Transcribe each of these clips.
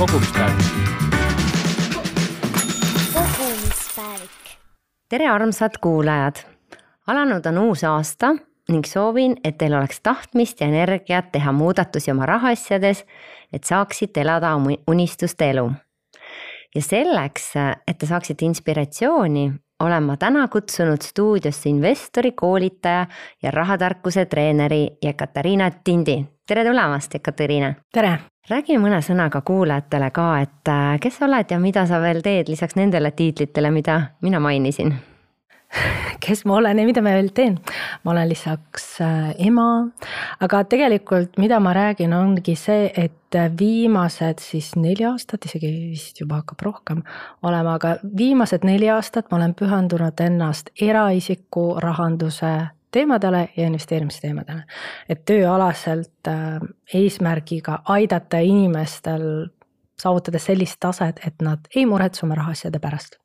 kogumispäevik. kogumispäevik. tere, armsad kuulajad! alanud on uus aasta ning soovin, et teil oleks tahtmist ja energiat teha muudatusi oma rahaasjades, et saaksite elada oma unistuste elu. ja selleks, et te saaksite inspiratsiooni, olen ma täna kutsunud stuudiosse investori, koolitaja ja rahatarkuse treeneri Jekateriina Tindi. tere tulemast, Jekateriina! tere! Räägi mõne sõnaga kuulajatele ka, et äh, kes sa oled ja mida sa veel teed lisaks nendele tiitlitele, mida mina mainisin kes ma olen ja mida ma veel teen. ma olen lisaks äh, ema, aga tegelikult, mida ma räägin, ongi see, et viimased siis neli aastat, isegi vist juba hakkab rohkem olema, aga viimased neli aastat ma olen pühendunud ennast eraisiku rahanduse teemadele ja investeerimisteemadele. et tööalaselt äh, eesmärgiga aidata inimestel saavutada sellist taset, et nad ei muretse oma rahaasjade pärast.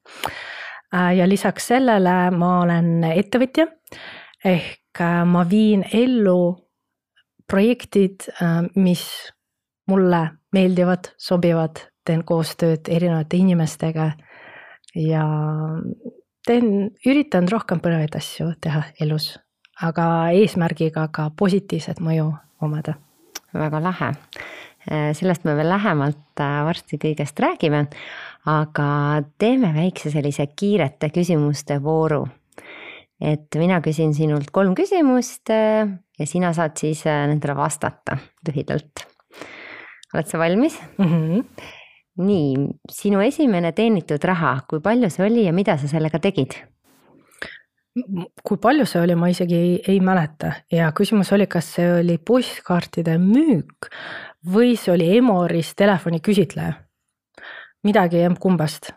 Äh, ja lisaks sellele ma olen ettevõtja. Ehk äh, ma viin ellu projektid, äh, mis mulle meeldivad, sobivad, teen koostööd erinevate inimestega ja teen, üritan rohkem põnevaid asju teha elus, aga eesmärgiga ka positiivset mõju omada. väga lahe, sellest me veel lähemalt varsti kõigest räägime aga teeme väikse sellise kiirete küsimuste vooru. et mina küsin sinult kolm küsimust äh, ja sina saad siis äh, nendele vastata lühidalt. oled sa valmis mm? -hmm. nii, sinu esimene teenitud raha, kui palju see oli ja mida sa sellega tegid? Kui palju see oli, ma isegi ei, ei mäleta ja küsimus oli, kas see oli postkaartide müük või see oli Emoris telefoni küsitleja midagi emb-kumbast.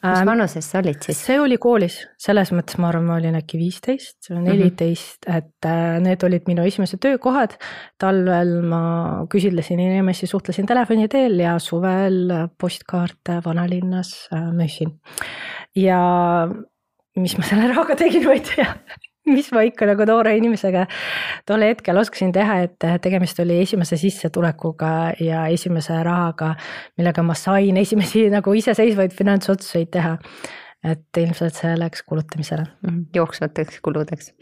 mis ähm, vanuses sa olid siis? see oli koolis, selles mõttes ma arvan, ma olin äkki viisteist või neliteist, et äh, need olid minu esimesed töökohad. talvel ma küsitlesin inimesi, suhtlesin telefoni teel ja suvel postkaarte vanalinnas äh, müüsin. ja mis ma selle rahaga tegin, ma ei tea mis ma ikka nagu noore inimesega tol hetkel oskasin teha, et tegemist oli esimese sissetulekuga ja esimese rahaga, millega ma sain esimesi nagu iseseisvaid finantsotsuseid teha. et ilmselt see läks kulutamisele. Mhm, jooksvateks kuludeks.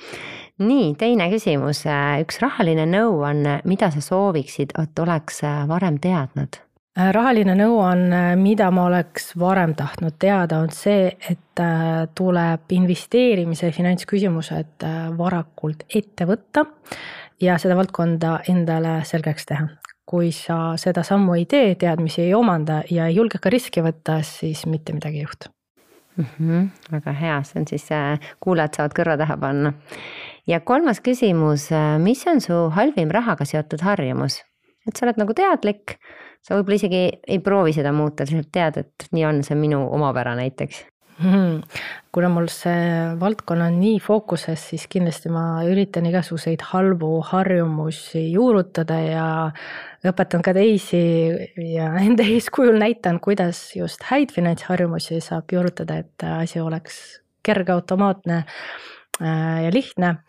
nii, teine küsimus, üks rahaline nõuanne, mida sa sooviksid, et oleks varem teadnud rahaline nõuanne, mida ma oleks varem tahtnud teada, on see, et äh, tuleb investeerimise finantsküsimused äh, varakult ette võtta ja seda valdkonda endale selgeks teha. kui sa seda sammu ei tee, teadmisi ei omanda ja ei julge ka riski võtta, siis mitte midagi ei juhtu mm. -hmm, väga hea, see on siis, kuulajad saavad kõrva taha panna. ja kolmas küsimus, mis on su halvim rahaga seotud harjumus? et sa oled nagu teadlik sa võib-olla isegi ei proovi seda muuta, lihtsalt tead, et nii on, see on minu omapära näiteks. Hmm.. kuna mul see valdkond on nii fookuses, siis kindlasti ma üritan igasuguseid halbu harjumusi juurutada ja õpetan ka teisi ja enda eeskujul näitan, kuidas just häid finantsharjumusi saab juurutada, et asi oleks kerge, automaatne äh, ja lihtne.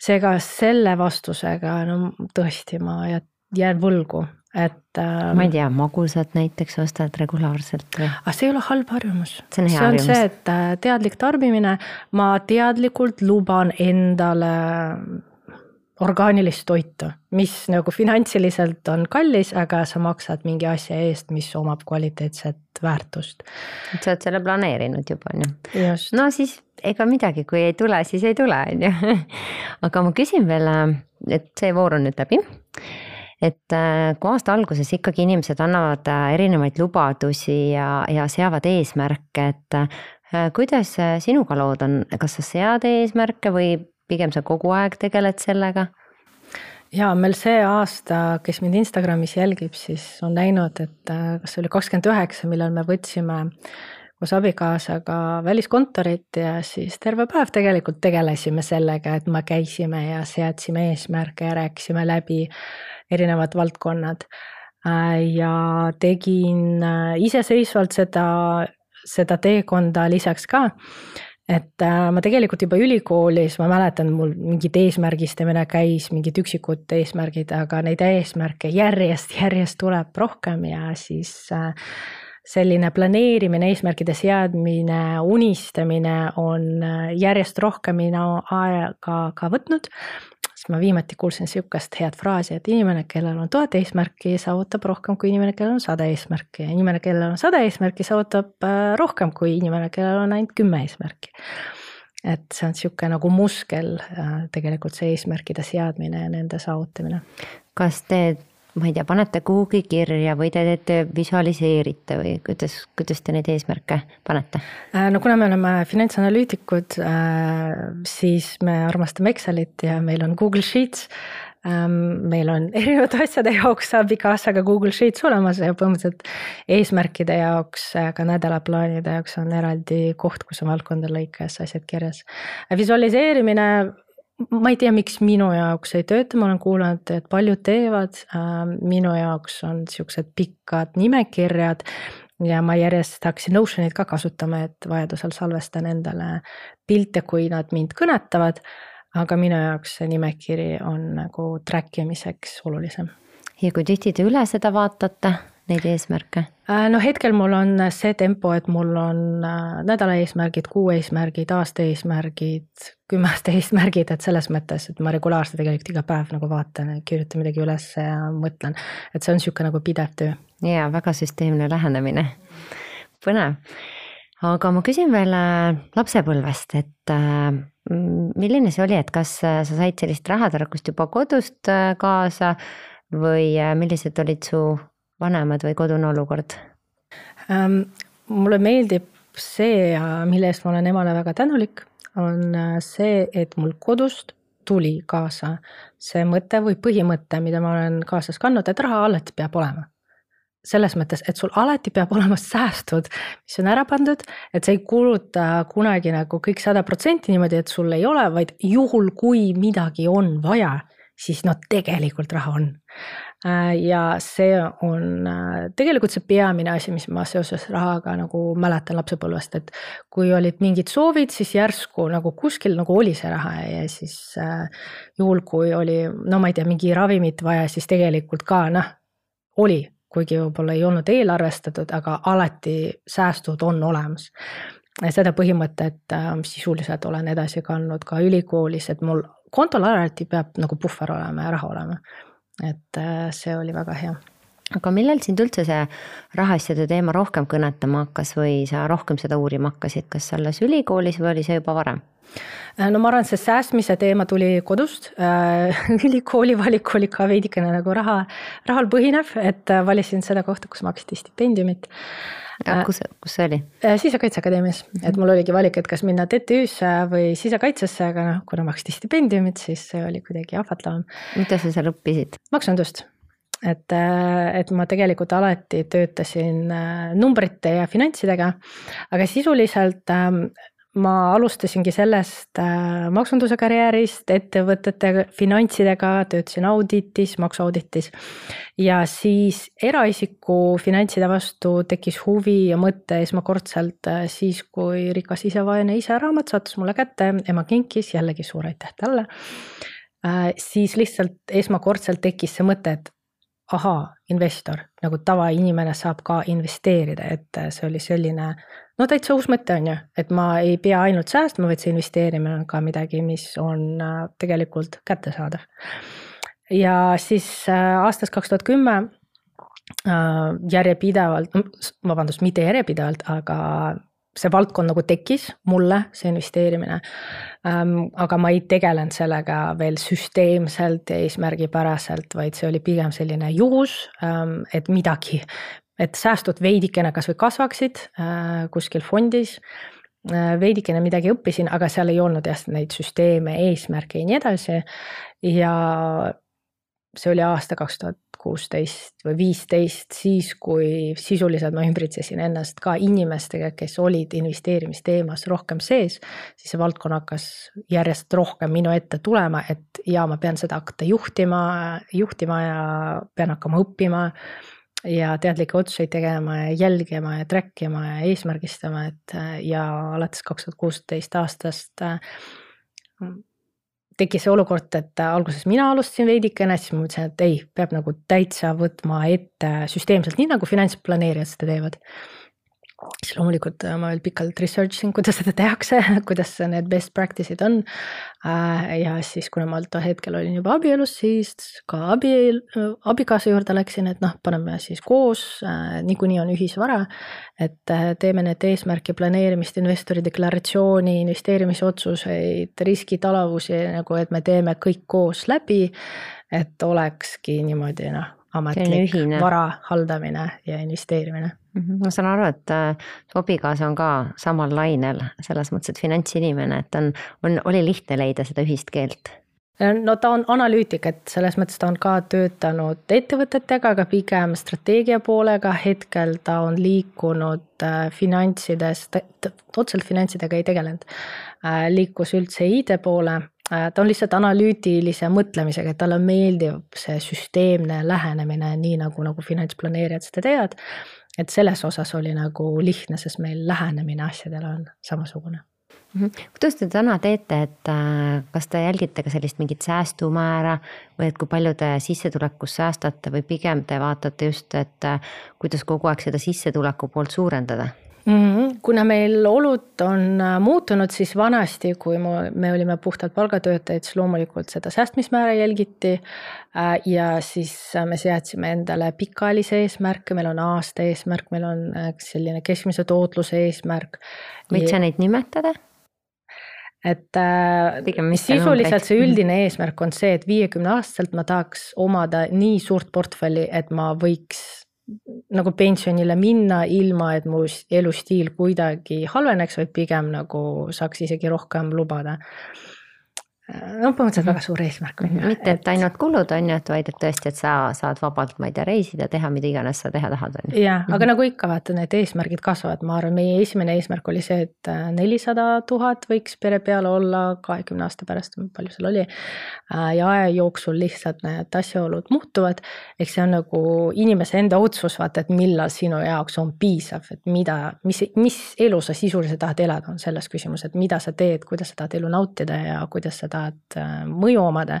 seega selle vastusega, no tõesti, ma jään võlgu et äh,. ma ei tea, magusat näiteks ostad regulaarselt või? aga see ei ole halb harjumus. see on see on see, et äh, teadlik tarbimine, ma teadlikult luban endale orgaanilist toitu, mis nagu finantsiliselt on kallis, aga sa maksad mingi asja eest, mis omab kvaliteetset väärtust. et sa oled selle planeerinud juba, on ju? no siis ega midagi, kui ei tule, siis ei tule, on ju. aga ma küsin veel, äh, et see voor on nüüd läbi et äh, kui aasta alguses ikkagi inimesed annavad äh, erinevaid lubadusi ja, ja seavad eesmärke, et äh, kuidas sinuga lood on, kas sa sead eesmärke või pigem sa kogu aeg tegeled sellega? ja meil see aasta, kes mind Instagramis jälgib, siis on näinud, et kas see oli kakskümmend üheksa, millal me võtsime koos abikaasaga väliskontorit ja siis terve päev tegelikult tegelesime sellega, et me käisime ja seadsime eesmärke ja rääkisime läbi erinevad valdkonnad. Äh, ja tegin äh, iseseisvalt seda, seda teekonda lisaks ka. et äh, ma tegelikult juba ülikoolis, ma mäletan, mul mingid eesmärgistamine käis, mingid üksikud eesmärgid, aga neid eesmärke järjest, järjest tuleb rohkem ja siis selline planeerimine, eesmärkide seadmine, unistamine on järjest rohkem minu aega ka võtnud sest ma viimati kuulsin sihukest head fraasi, et inimene, kellel on tuhat eesmärki, saavutab rohkem kui inimene, kellel on sada eesmärki ja inimene, kellel on sada eesmärki, saavutab äh, rohkem kui inimene, kellel on ainult kümme eesmärki. et see on sihuke nagu muskel äh, tegelikult see eesmärkide seadmine ja nende saavutamine. kas te ma ei tea, panete kuhugi kirja või te teete, visualiseerite või kuidas, kuidas te neid eesmärke panete? Äh, no kuna me oleme finantsanalüütikud, äh, siis me armastame Excelit ja meil on Google Sheets. Ähm, meil on erinevate asjade jaoks saab iga aastaga Google Sheets olemas ja põhimõtteliselt eesmärkide jaoks, äh, ka nädalaplaanide jaoks on eraldi koht, kus on valdkonda lõikes asjad kirjas. visualiseerimine ma ei tea, miks minu jaoks ei tööta, ma olen kuulanud, et paljud teevad, ähm, minu jaoks on siuksed pikad nimekirjad ja ma järjest hakkasin Notionit ka kasutama, et vajadusel salvestan endale pilte, kui nad mind kõnetavad. aga minu jaoks see nimekiri on nagu track imiseks olulisem. ja kui tihti te üle seda vaatate? Neid eesmärke? Äh, no hetkel mul on see tempo, et mul on äh, nädala eesmärgid, kuu eesmärgid, aasta eesmärgid, kümme aasta eesmärgid, et selles mõttes, et ma regulaarselt tegelikult iga päev nagu vaatan, kirjutan midagi üles ja mõtlen, et see on niisugune nagu pidev töö. ja väga süsteemne lähenemine, põnev. aga ma küsin veel äh, lapsepõlvest, et milline see oli, et kas sa said sellist rahatarkust juba kodust kaasa või millised olid su vanemad või kodune olukord ähm,? mulle meeldib see ja mille eest ma olen emale väga tänulik, on äh, see, et mul kodust tuli kaasa see mõte või põhimõte, mida ma olen kaasas kandnud, et raha alati peab olema selles mõttes, et sul alati peab olema säästud, mis on ära pandud, et sa ei kuluta kunagi nagu kõik sada protsenti niimoodi, et sul ei ole, vaid juhul, kui midagi on vaja, siis no tegelikult raha on. Äh, ja see on äh, tegelikult see peamine asi, mis ma seoses rahaga nagu mäletan lapsepõlvest, et kui olid mingid soovid, siis järsku nagu kuskil nagu oli see raha ja siis äh, juhul, kui oli, no ma ei tea, mingi ravimit vaja, siis tegelikult ka noh, oli, kuigi võib-olla ei olnud eelarvestatud, aga alati säästud on olemas. Seda põhimõtet sisuliselt olen edasi kandnud ka ülikoolis, et mul kontol alati peab nagu puhver olema ja raha olema et äh, see oli väga hea aga millal sind üldse see rahaasjade teema rohkem kõnetama hakkas või sa rohkem seda uurima hakkasid, kas alles ülikoolis või oli see juba varem? Äh, no ma arvan, see säästmise teema tuli kodust. Äh, ülikooli valik oli ka veidikene nagu raha, rahal põhinev, et valisin seda kohta, kus maksti stipendiumit Äh, kus, kus see oli? Äh, sisekaitseakadeemias, et mul oligi valik, et kas minna TTÜ-sse või sisekaitsesse, aga noh, kuna maksti stipendiumit, siis see oli kuidagi ahvatlevam. mida sa seal õppisid? maksundust et, äh, et ma tegelikult alati töötasin numbrite ja finantsidega, aga sisuliselt ähm, ma alustasingi sellest äh, maksunduse karjäärist, ettevõtete finantsidega, töötasin auditis, maksuauditis. ja siis eraisiku finantside vastu tekkis huvi ja mõte esmakordselt äh, siis, kui Rikas isa, vaene isa raamat sattus mulle kätte, ema kinkis, jällegi suur aitäh talle. Äh, siis lihtsalt esmakordselt tekkis see mõte, et ahaa, investor, nagu tavainimene saab ka investeerida, et see oli selline no täitsa uus mõte on ju, et ma ei pea ainult säästma, vaid see investeerimine on ka midagi, mis on äh, tegelikult kättesaadav. ja siis äh, aastast kaks tuhat kümme äh, järjepidevalt, vabandust, mitte järjepidevalt, aga see valdkond nagu tekkis mulle, see investeerimine aga ma ei tegelenud sellega veel süsteemselt ja eesmärgipäraselt, vaid see oli pigem selline juhus et midagi, et säästud veidikene kasvõi kasvaksid äh, kuskil fondis äh,. veidikene midagi õppisin, aga seal ei olnud jah neid süsteeme, eesmärke ja nii edasi. ja see oli aasta kaks tuhat kuusteist või viisteist, siis kui sisuliselt ma ümbritsesin ennast ka inimestega, kes olid investeerimisteemas rohkem sees, siis see valdkond hakkas järjest rohkem minu ette tulema, et ja ma pean seda hakata juhtima, juhtima ja pean hakkama õppima ja teadlikke otsuseid tegema ja jälgima ja track ima ja eesmärgistama, et ja alates kaks tuhat kuusteist aastast tekkis see olukord, et alguses mina alustasin veidikene, siis ma mõtlesin, et ei, peab nagu täitsa võtma ette süsteemselt, nii nagu finantsplaneerijad seda teevad siis loomulikult äh, ma veel pikalt research isin, kuidas seda tehakse, kuidas need best practice'id on. Äh, ja siis, kuna ma tol hetkel olin juba abielus, siis ka abiel, abikaasa juurde läksin, et noh, paneme siis koos, äh, niikuinii on ühisvara. et teeme need eesmärki planeerimist, investori deklaratsiooni, investeerimisotsuseid, riskitalavusi nagu, et me teeme kõik koos läbi. et olekski niimoodi noh, ametlik vara haldamine ja investeerimine. Ma saan aru, et äh, su abikaasa on ka samal lainel selles mõttes, et finantsinimene, et on, on, oli lihtne leida seda ühist keelt. No ta on analüütik, et selles mõttes ta on ka töötanud ettevõtetega, aga pigem strateegia poolega, hetkel ta on liikunud äh, finantsidest, otseselt finantsidega ei tegelenud. Äh, liikus üldse ID poole, ta on lihtsalt analüütilise mõtlemisega, et talle meeldib see süsteemne lähenemine, nii nagu, nagu finantsplaneerijad seda teevad et selles osas oli nagu lihtne, sest meil lähenemine asjadele on samasugune. -hmm. kuidas te täna teete, et äh, kas te jälgite ka sellist mingit säästumäära või et kui palju te sissetulekus säästate või pigem te vaatate just, et äh, kuidas kogu aeg seda sissetuleku poolt suurendada? -hmm. kuna meil olud on äh, muutunud, siis vanasti, kui me olime puhtalt palgatöötajad, siis loomulikult seda säästmismäära jälgiti. Äh, ja siis äh, me seadsime endale pikaajalisi eesmärke, meil on aasta eesmärk, meil on selline keskmise tootluse eesmärk. võid sa neid nimetada? et Pigem, sisuliselt see üldine eesmärk on see, et viiekümne aastaselt ma tahaks omada nii suurt portfelli, et ma võiks nagu pensionile minna, ilma et mu elustiil kuidagi halveneks, vaid pigem nagu saaks isegi rohkem lubada no põhimõtteliselt väga suur eesmärk on ju. mitte, et ainult kulud on ju, et vaid et tõesti, et sa saad vabalt, ma ei tea, reisida, teha mida iganes sa teha tahad, on ju. jah, aga mhm. nagu ikka vaata, need eesmärgid kasvavad, ma arvan, meie esimene eesmärk oli see, et äh, nelisada tuhat võiks pere peale olla kahekümne aasta pärast, palju seal oli. Äh, ja aja jooksul lihtsalt need asjaolud muutuvad, eks see on nagu inimese enda otsus, vaata, et millal sinu jaoks on piisav, et mida, mis, mis elu sa sisuliselt tahad elada, on selles küsimus, et mida sa teed, kuidas sa tahad elu nautida ja kuidas sa tahad äh, mõju omada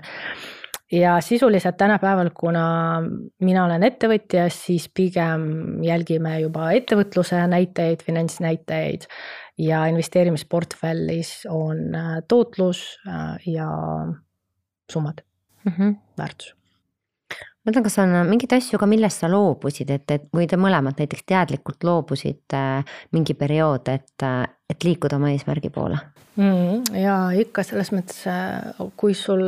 ja sisuliselt tänapäeval, kuna mina olen ettevõtja, siis pigem jälgime juba ettevõtluse näitajaid, finantsnäitajaid ja investeerimisportfellis on äh, tootlus äh, ja summad mm, -hmm. väärtus ma mõtlen, kas on mingeid asju ka, millest sa loobusid, et, et või te mõlemad näiteks teadlikult loobusite mingi periood, et, et liikuda oma eesmärgi poole? Ja ikka selles mõttes, kui sul,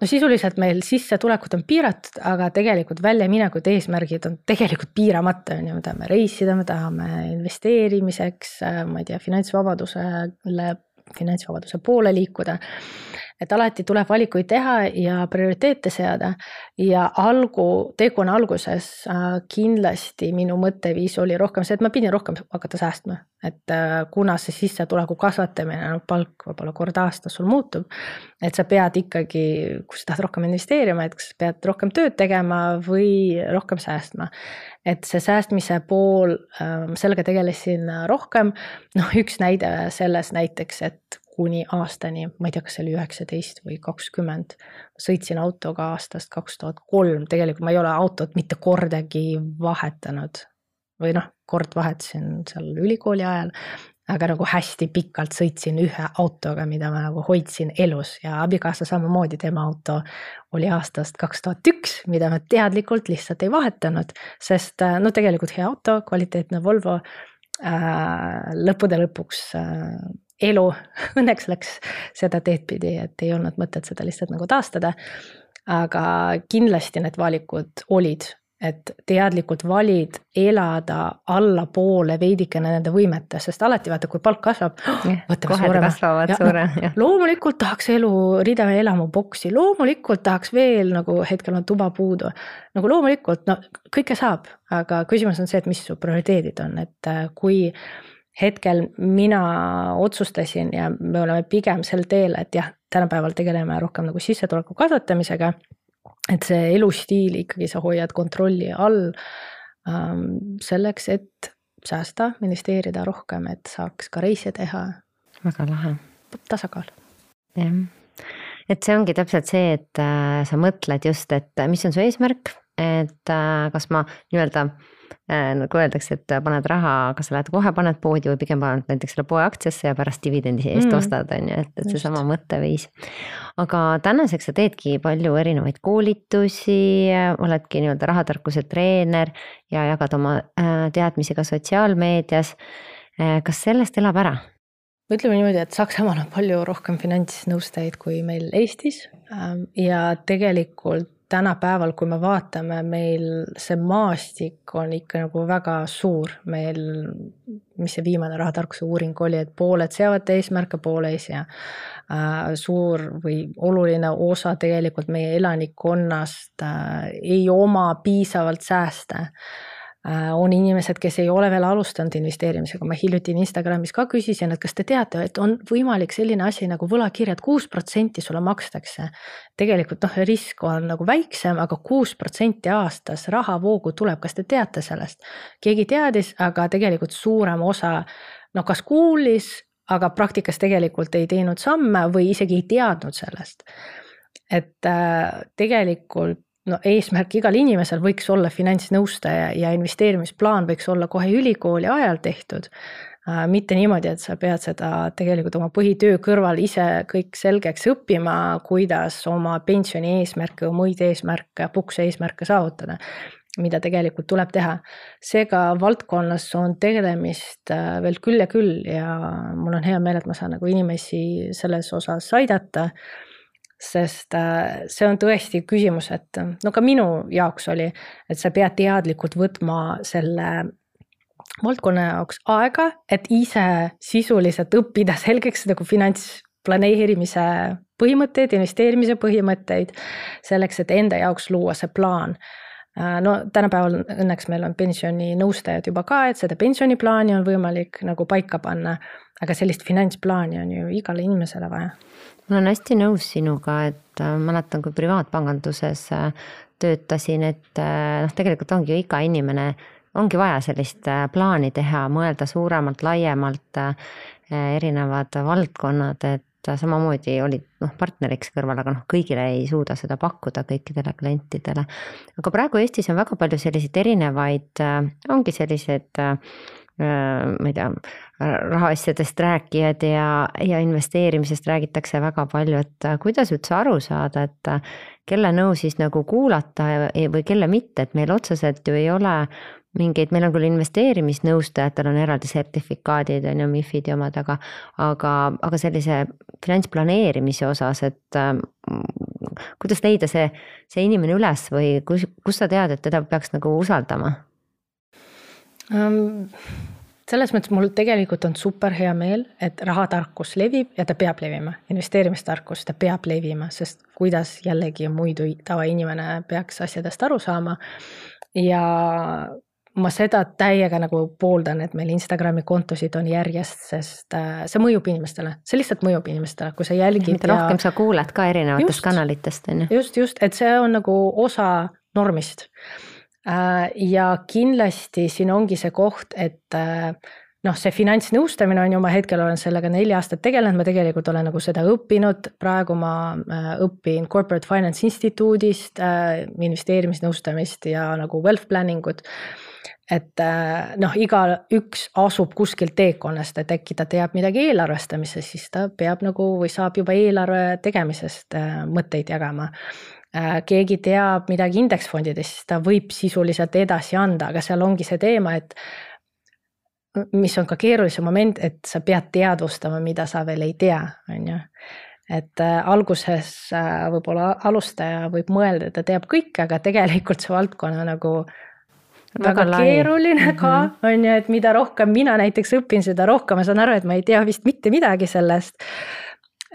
no sisuliselt meil sissetulekud on piiratud, aga tegelikult väljaminekud, eesmärgid on tegelikult piiramata, on ju, me tahame reisida, me tahame investeerimiseks, ma ei tea, finantsvabadusele, finantsvabaduse poole liikuda et alati tuleb valikuid teha ja prioriteete seada. ja algu, teekonna alguses äh, kindlasti minu mõtteviis oli rohkem see, et ma pidin rohkem hakata säästma. et äh, kuna see sissetuleku kasvatamine, noh palk võib-olla kord aastas sul muutub. et sa pead ikkagi, kui sa tahad rohkem investeerima, et kas pead rohkem tööd tegema või rohkem säästma et see säästmise pool, äh, sellega tegelesin rohkem. noh, üks näide selles näiteks, et kuni aastani, ma ei tea, kas see oli üheksateist või kakskümmend. sõitsin autoga aastast kaks tuhat kolm, tegelikult ma ei ole autot mitte kordagi vahetanud. või noh, kord vahetasin seal ülikooli ajal, aga nagu hästi pikalt sõitsin ühe autoga, mida ma nagu hoidsin elus ja abikaasa samamoodi, tema auto oli aastast kaks tuhat üks, mida ma teadlikult lihtsalt ei vahetanud, sest no tegelikult hea auto, kvaliteetne Volvo äh,. lõppude lõpuks äh, elu õnneks läks seda teed pidi, et ei olnud mõtet seda lihtsalt nagu taastada. aga kindlasti need valikud olid, et teadlikult valid elada allapoole veidikene nende võimete, sest alati vaata, kui palk kasvab. loomulikult tahaks elu rida elamuboksi, loomulikult tahaks veel nagu hetkel on tuba puudu. nagu loomulikult, no kõike saab, aga küsimus on see, et mis su prioriteedid on, et äh, kui hetkel mina otsustasin ja me oleme pigem sel teel, et jah, tänapäeval tegeleme rohkem nagu sissetuleku kasvatamisega. et see elustiil ikkagi sa hoiad kontrolli all. ähm, selleks, et säästa, investeerida rohkem, et saaks ka reise teha. väga lahe. tasakaal. jah, et see ongi täpselt see, et äh, sa mõtled just, et mis on su eesmärk, et äh, kas ma nii-öelda nagu öeldakse, et paned raha, kas sa lähed kohe paned poodi või pigem paned näiteks selle poe aktsiasse ja pärast dividendi eest mm. ostad, on ju, et, et seesama mõtteviis. aga tänaseks sa teedki palju erinevaid koolitusi, oledki nii-öelda rahatarkuse treener ja jagad oma äh, teadmisi ka sotsiaalmeedias. Äh, kas sellest elab ära? ütleme niimoodi, et Saksamaal on palju rohkem finantsnõustajaid kui meil Eestis ähm, ja tegelikult tänapäeval, kui me vaatame, meil see maastik on ikka nagu väga suur, meil, mis see viimane rahatarkuse uuring oli, et pooled seavad eesmärke, poole ei sea äh,. suur või oluline osa tegelikult meie elanikkonnast äh, ei oma piisavalt sääste on inimesed, kes ei ole veel alustanud investeerimisega, ma hiljuti Instagramis ka küsisin, et kas te teate, et on võimalik selline asi nagu võlakirjad, kuus protsenti sulle makstakse. tegelikult noh, risk on nagu väiksem aga, aga kuus protsenti aastas rahavoogu tuleb, kas te teate sellest? keegi teadis, aga tegelikult suurem osa noh, kas kuulis, aga praktikas tegelikult ei teinud samme või isegi ei teadnud sellest. et äh, tegelikult no eesmärk igal inimesel võiks olla finantsnõustaja ja investeerimisplaan võiks olla kohe ülikooli ajal tehtud. Äh, mitte niimoodi, et sa pead seda tegelikult oma põhitöö kõrval ise kõik selgeks õppima, kuidas oma pensioni eesmärke muid eesmärke, pukse eesmärke saavutada mida tegelikult tuleb teha. seega valdkonnas on tegemist äh, veel küll ja küll ja mul on hea meel, et ma saan nagu inimesi selles osas aidata sest äh, see on tõesti küsimus, et no ka minu jaoks oli, et sa pead teadlikult võtma selle valdkonna jaoks aega, et ise sisuliselt õppida selgeks nagu finantsplaneerimise põhimõtteid, investeerimise põhimõtteid. selleks, et enda jaoks luua see plaan Äh, no tänapäeval õnneks meil on pensioninõustajad juba ka, et seda pensioniplaani on võimalik nagu paika panna. Aga sellist finantsplaani on ju igale inimesele vaja. ma olen hästi nõus sinuga, et äh, mäletan, kui privaatpanganduses äh, töötasin, et noh, tegelikult ongi ju iga inimene ongi vaja sellist plaani teha, mõelda suuremalt, laiemalt, erinevad valdkonnad, et samamoodi olid noh, partneriks kõrval, aga noh, kõigile ei suuda seda pakkuda kõikidele klientidele. aga praegu Eestis on väga palju selliseid erinevaid, äh, ongi sellised äh, ma ei tea, rahaasjadest rääkijad ja, ja investeerimisest räägitakse väga palju, et äh, kuidas üldse aru saada, et kelle nõu siis nagu kuulata või kelle mitte, et meil otseselt ju ei ole mingeid, meil on küll investeerimisnõustajatel on eraldi sertifikaadid on ju, MIFID ja omad, aga, aga, aga sellise finantsplaneerimise osas, et äh, kuidas leida see, see inimene üles või kus, kus sa tead, et teda peaks nagu usaldama um,? selles mõttes mul tegelikult on super hea meel, et rahatarkus levib ja ta peab levima, investeerimistarkus, ta peab levima, sest kuidas jällegi muidu tavainimene peaks asjadest aru saama. ja ma seda täiega nagu pooldan, et meil Instagrami kontosid on järjest, sest äh, see mõjub inimestele, see lihtsalt mõjub inimestele, kui sa jälgid. mida ja... rohkem sa kuuled ka erinevatest just, kanalitest on ju. just, just, et see on nagu osa normist. Äh, ja kindlasti siin ongi see koht, et äh, noh, see finantsnõustamine on ju, ma hetkel olen sellega neli aastat tegelenud, ma tegelikult olen nagu seda õppinud, praegu ma õpin Corporate Finance Instituudist investeerimisnõustamist ja nagu wealth planning ut et äh, noh, igaüks asub kuskilt teekonnast, et äkki ta teab midagi eelarvestamisest, siis ta peab nagu või saab juba eelarve tegemisest äh, mõtteid jagama. Äh, keegi teab midagi indeksfondidest, siis ta võib sisuliselt edasi anda, aga seal ongi see teema, et mis on ka keerulisem moment, et sa pead teadvustama, mida sa veel ei tea, on ju et alguses võib-olla alustaja võib mõelda, et ta teab kõike, aga tegelikult see valdkonna nagu väga, väga keeruline ka mm, -hmm. on ju, et mida rohkem mina näiteks õpin, seda rohkem ma saan aru, et ma ei tea vist mitte midagi sellest.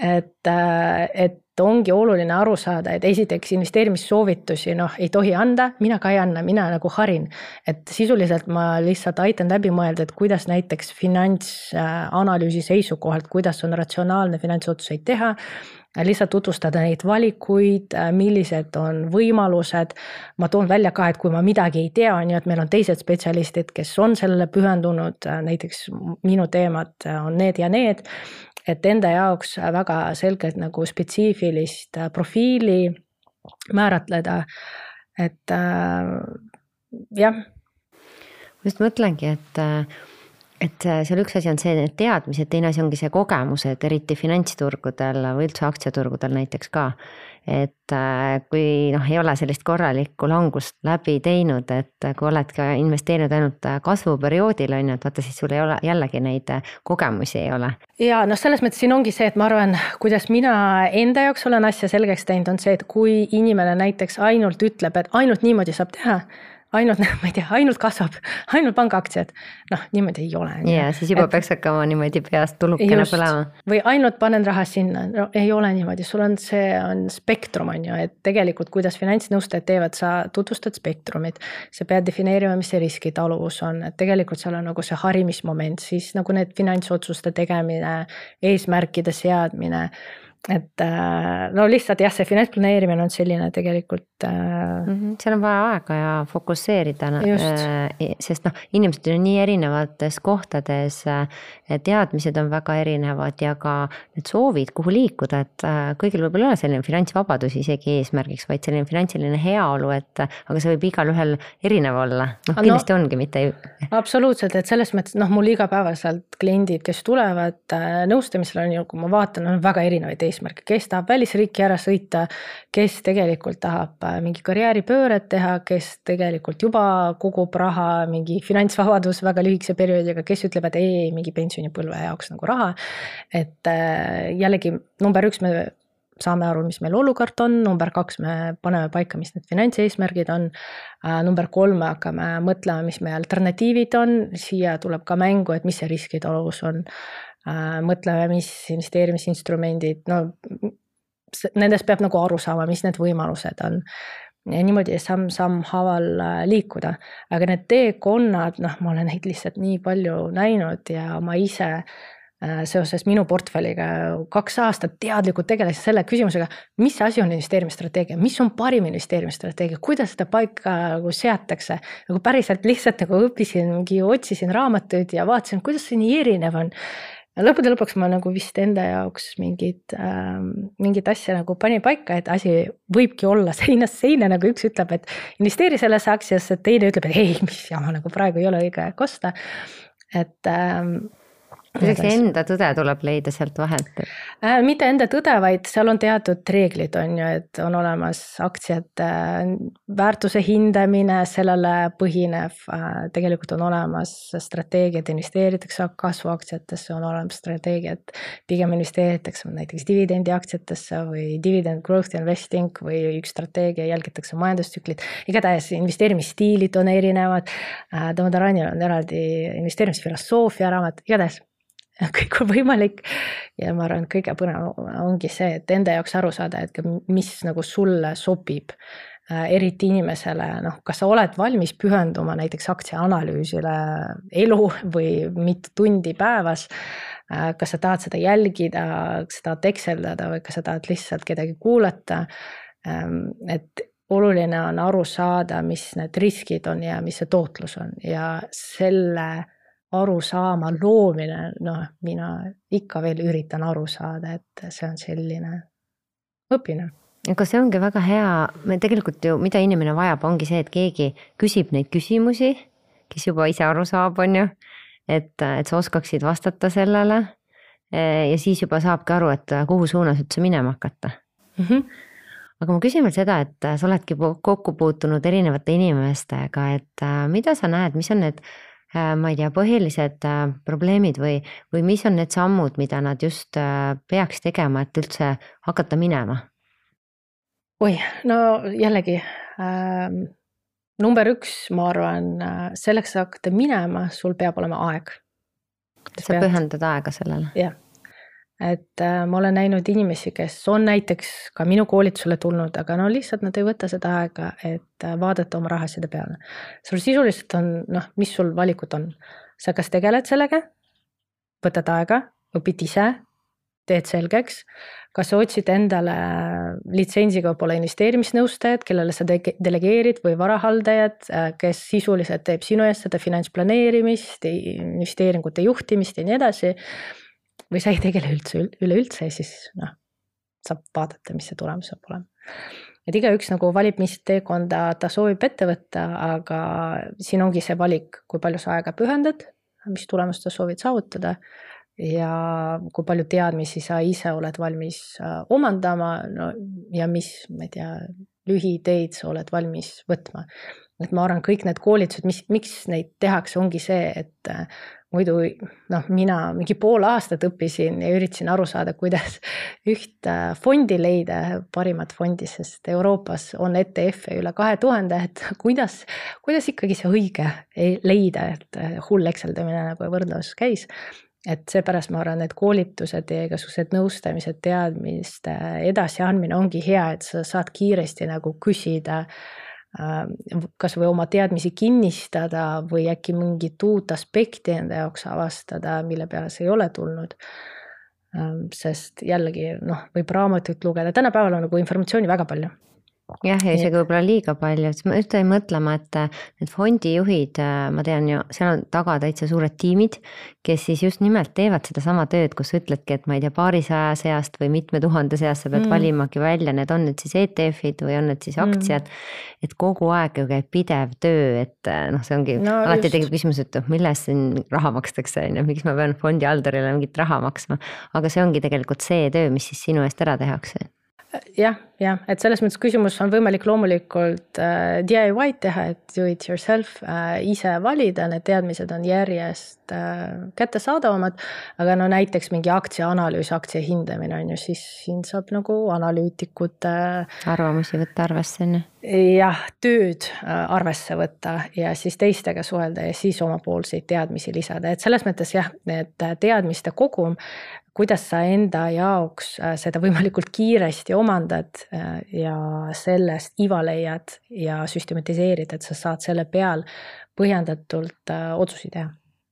et, äh, et ongi oluline aru saada, et esiteks investeerimissoovitusi noh, ei tohi anda, mina ka ei anna, mina nagu harin. et sisuliselt ma lihtsalt aitan läbi mõelda, et kuidas näiteks finantsanalüüsi seisukohalt, kuidas on ratsionaalne finantsotsuseid teha lihtsalt tutvustada neid valikuid, millised on võimalused. ma toon välja ka, et kui ma midagi ei tea, on ju, et meil on teised spetsialistid, kes on sellele pühendunud, näiteks minu teemad on need ja need. Et enda jaoks väga selgelt nagu spetsiifilist profiili määratleda, et äh, jah. ma just mõtlengi, et et seal üks asi on see, need teadmised, teine asi ongi see kogemused, eriti finantsturgudel või üldse aktsiaturgudel näiteks ka. Et äh, kui noh, ei ole sellist korralikku langust läbi teinud, et kui oled ka investeerinud ainult kasvuperioodil on ju, et vaata, siis sul ei ole jällegi neid kogemusi ei ole. ja noh, selles mõttes siin ongi see, et ma arvan, kuidas mina enda jaoks olen asja selgeks teinud, on see, et kui inimene näiteks ainult ütleb, et ainult niimoodi saab teha ainult, ma ei tea, ainult kasvab, ainult pangaaktsiad. noh, niimoodi ei ole. ja siis juba et, peaks hakkama niimoodi peast tulukene põlema. või ainult panen raha sinna, no ei ole niimoodi, sul on, see on spektrum, on ju, et tegelikult, kuidas finantsnõustajad teevad, sa tutvustad spektrumit. sa pead defineerima, mis see riskitaluvus on, et tegelikult seal on nagu see harimismoment, siis nagu need finantsotsuste tegemine, eesmärkide seadmine et äh, no lihtsalt jah, see finantsplaneerimine on selline tegelikult mm. -hmm. seal on vaja aega ja fokusseerida, äh, sest noh, inimesed on nii erinevates kohtades. teadmised on väga erinevad ja ka need soovid, kuhu liikuda, et kõigil võib-olla ei ole selline finantsvabadus isegi eesmärgiks, vaid selline finantsiline heaolu, et aga see võib igalühel erinev olla, noh kindlasti no, ongi, mitte. absoluutselt, et selles mõttes noh, mul igapäevaselt kliendid, kes tulevad nõustamisele on ju, kui ma vaatan, on väga erinevaid eesmärke, kes tahab välisriiki ära sõita, kes tegelikult tahab äh, mingi karjääripööret teha, kes tegelikult juba kogub raha, mingi finantsvabadus väga lühikese perioodiga, kes ütleb, et ei, mingi pensionipõlve jaoks nagu raha. et äh, jällegi number üks, me saame aru, mis meil olukord on, number kaks, me paneme paika, mis need finantseesmärgid on. Äh, number kolm, me hakkame mõtlema, mis meie alternatiivid on, siia tuleb ka mängu, et mis see riskitaluvus on Äh, mõtleme, mis investeerimisinstrumendid, no nendest peab nagu aru saama, mis need võimalused on. ja niimoodi samm-samm haaval äh, liikuda, aga need teekonnad, noh, ma olen neid lihtsalt nii palju näinud ja ma ise äh, seoses minu portfelliga kaks aastat teadlikult tegelesin selle küsimusega, mis asi on investeerimisstrateegia, mis on parim investeerimisstrateegia, kuidas seda paika nagu seatakse. nagu päriselt lihtsalt nagu õppisin, mingi otsisin raamatuid ja vaatasin, kuidas see nii erinev on lõppude lõpuks ma nagu vist enda jaoks mingit äh,, mingit asja nagu panin paika, et asi võibki olla seinast seina, nagu üks ütleb, et investeeri sellesse aktsiasse, teine ütleb, et ei, mis jama, nagu praegu ei ole õige aeg osta. et ähm, kuidagi enda tõde tuleb leida sealt vahelt äh,? mitte enda tõde, vaid seal on teatud reeglid, on ju, et on olemas aktsiate äh, väärtuse hindamine, sellele põhinev äh,. tegelikult on olemas strateegiad, investeeritakse kasvuaktsiatesse, on olemas strateegiad, pigem investeeritakse näiteks dividendiaktsiatesse või dividend growth investing või üks strateegia, jälgitakse majandustsüklit. igatahes investeerimisstiilid on erinevad äh,. Tomo Taranil on eraldi investeerimisfilosoofia raamat, igatahes kõik on võimalik. ja ma arvan, et kõige põnevam ongi see, et enda jaoks aru saada, et mis nagu sulle sobib. Äh, eriti inimesele, noh, kas sa oled valmis pühenduma näiteks aktsiaanalüüsile elu või mitu tundi päevas. Äh, kas sa tahad seda jälgida, kas sa tahad ekseldada või kas sa tahad lihtsalt kedagi kuulata. Ähm, et oluline on aru saada, mis need riskid on ja mis see tootlus on ja selle arusaama loomine, noh, mina ikka veel üritan aru saada, et see on selline õpimine aga see ongi väga hea, me tegelikult ju, mida inimene vajab, ongi see, et keegi küsib neid küsimusi, kes juba ise aru saab, on ju. et, et sa oskaksid vastata sellele. ja siis juba saabki aru, et kuhu suunas üldse minema hakata mm. -hmm. aga ma küsin veel seda, et sa oledki kokku puutunud erinevate inimestega, et mida sa näed, mis on need ma ei tea, põhilised äh, probleemid või, või mis on need sammud, mida nad just äh, peaks tegema, et üldse hakata minema? oi, no jällegi ähm, number üks, ma arvan, selleks hakata minema, sul peab olema aeg. sa pead... pühendad aega sellele? jah et äh, ma olen näinud inimesi, kes on näiteks ka minu koolitusele tulnud, aga no lihtsalt nad ei võta seda aega, et äh, vaadata oma rahaasjade peale. sul sisuliselt on noh, mis sul valikud on, sa kas tegeled sellega, võtad aega, õpid ise, teed selgeks, kas sa otsid endale litsentsiga võib-olla investeerimisnõustajat, kellele sa delegeerid või varahaldajat, kes sisuliselt teeb sinu eest seda finantsplaneerimist, investeeringute juhtimist ja nii edasi. Või sa ei tegele üldse, üleüldse siis noh, saab vaadata, mis see tulemus saab olema et igaüks nagu valib, mis teekonda ta soovib ette võtta, aga siin ongi see valik, kui palju sa aega pühendad, mis tulemust sa soovid saavutada ja kui palju teadmisi sa ise oled valmis äh, omandama, no ja mis, ma ei tea, lühiteid sa oled valmis võtma. et ma arvan, kõik need koolitused, mis, miks neid tehakse, ongi see, et äh, muidu noh, mina mingi pool aastat õppisin ja üritasin aru saada, kuidas üht äh, fondi leida, parimat fondi, sest Euroopas on ETF-e üle kahe tuhande, et kuidas, kuidas ikkagi see õige leida, et äh, hull ekseldamine nagu võrdlus käis. et seepärast ma arvan, et koolitused ja igasugused nõustamised, teadmiste edasiandmine ongi hea, et sa saad kiiresti nagu küsida äh, kasvõi oma teadmisi kinnistada või äkki mingit uut aspekti enda jaoks avastada, mille peale sa ei ole tulnud. Ähm, sest jällegi noh, võib raamatuid lugeda, tänapäeval on nagu informatsiooni väga palju jah, ja isegi võib-olla liiga palju, et ma just jäin mõtlema, et need fondijuhid, ma tean ju, seal on taga täitsa suured tiimid, kes siis just nimelt teevad sedasama tööd, kus sa ütledki, et ma ei tea, paarisaja seast või mitme tuhande seast sa pead mm. valimagi välja, need on nüüd siis ETF-id või on need siis mm. aktsiad mm.. et kogu aeg ju käib pidev töö, et noh, see ongi no, alati just. tekib küsimus, et noh, mille eest siin raha makstakse, on ju, miks ma pean fondihaldurile mingit raha maksma. aga see ongi tegelikult see töö, mis siis sinu eest ära tehakse jah, jah, et selles mõttes küsimus on võimalik loomulikult äh, DIY-d teha, et do it yourself äh,, ise valida, need teadmised on järjest äh, kättesaadavamad. aga no näiteks mingi aktsiaanalüüs, aktsia hindamine on ju, siis siin saab nagu analüütikute äh,. arvamusi võtta arvesse on ju. jah, tööd äh, arvesse võtta ja siis teistega suhelda ja siis omapoolseid teadmisi lisada, et selles mõttes jah, need teadmiste kogum kuidas sa enda jaoks äh, seda võimalikult kiiresti omandad äh, ja sellest iva leiad ja süstematiseerid, et sa saad selle peal põhjendatult äh, otsuseid teha,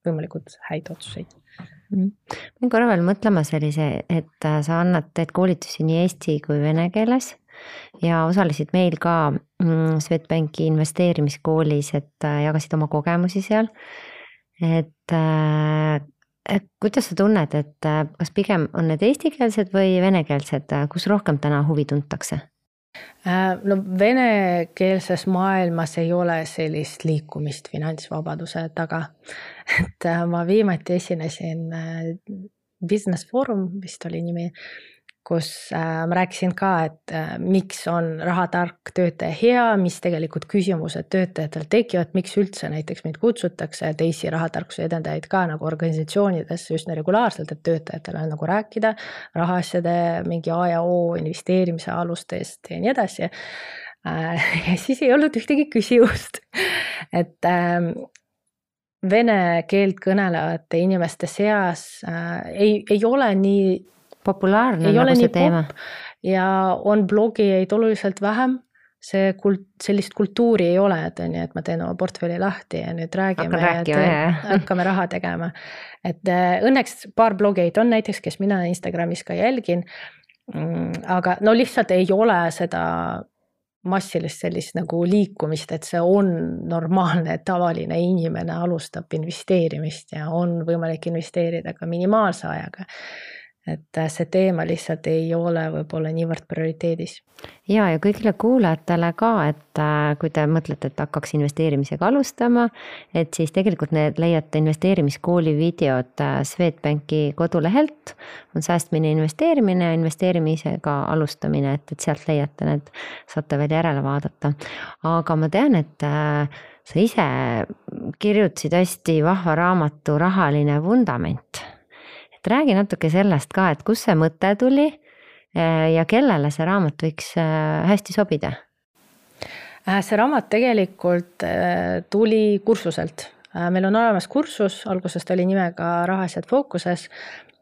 võimalikult häid otsuseid. -hmm. ma jäin korra veel mõtlema sellise, et sa annad, teed koolitusi nii eesti kui vene keeles ja osalesid meil ka mm, Swedbanki investeerimiskoolis, et jagasid oma kogemusi seal. et kuidas sa tunned, et äh, kas pigem on need eestikeelsed või venekeelsed, äh, kus rohkem täna huvi tuntakse? Äh, no venekeelses maailmas ei ole sellist liikumist finantsvabaduse taga. et ma viimati esinesin Business Forum vist oli nimi kus äh, ma rääkisin ka, et äh, miks on rahatark töötaja hea, mis tegelikult küsimused töötajatel tekivad, miks üldse näiteks meid kutsutakse, teisi rahatarkuse edendajaid ka nagu organisatsioonidesse üsna regulaarselt, et töötajatele nagu rääkida rahaasjade mingi A ja O investeerimise alustest ja nii edasi äh,. ja siis ei olnud ühtegi küsimust, et ähm, vene keelt kõnelevate inimeste seas äh, ei, ei ole nii populaarne nagu see teema. ja on blogijaid oluliselt vähem, see kult-, sellist kultuuri ei ole, et on ju, et ma teen oma portfelli lahti ja nüüd räägime ja teen, hakkame raha tegema. et äh, õnneks paar blogijaid on näiteks, kes mina Instagramis ka jälgin. Mm, aga no lihtsalt ei ole seda massilist sellist nagu liikumist, et see on normaalne, et tavaline inimene alustab investeerimist ja on võimalik investeerida ka minimaalse ajaga et äh, see teema lihtsalt ei ole võib-olla niivõrd prioriteedis. ja, ja kõigile kuulajatele ka, et äh, kui te mõtlete, et hakkaks investeerimisega alustama, et siis tegelikult need leiate investeerimiskooli videod äh, Swedbanki kodulehelt. on säästmine, investeerimine, investeerimisega alustamine, et, et sealt leiate need, saate veel järele vaadata. aga ma tean, et sa ise kirjutasid hästi vahva raamatu Rahaline vundament et räägi natuke sellest ka, et kust see mõte tuli eh, ja kellele see raamat võiks eh, hästi sobida? Äh, see raamat tegelikult äh, tuli kursuselt. Äh, meil on olemas kursus, alguses ta oli nimega Rahaasjad fookuses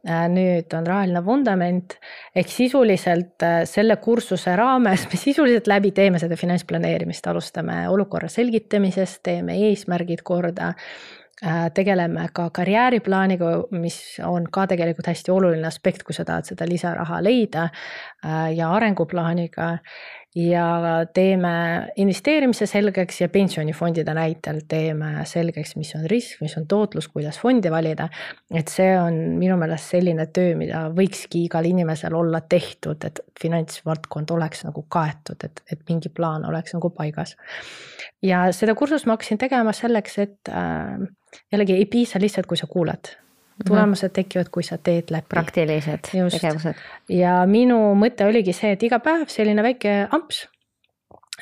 nüüd on rahaline vundament ehk sisuliselt selle kursuse raames me sisuliselt läbi teeme seda finantsplaneerimist, alustame olukorra selgitamisest, teeme eesmärgid korda tegeleme ka karjääriplaaniga, mis on ka tegelikult hästi oluline aspekt, kui sa tahad seda lisaraha leida äh, ja arenguplaaniga ja teeme investeerimise selgeks ja pensionifondide näitel teeme selgeks, mis on risk, mis on tootlus, kuidas fondi valida. et see on minu meelest selline töö, mida võikski igal inimesel olla tehtud, et finantsvaldkond oleks nagu kaetud, et, et mingi plaan oleks nagu paigas. ja seda kursust ma hakkasin tegema selleks, et äh, jällegi ei piisa lihtsalt, kui sa kuulad. Tulemused tekivad, kui sa teed läbi. praktilised Just. tegevused. ja minu mõte oligi see, et iga päev selline väike amps,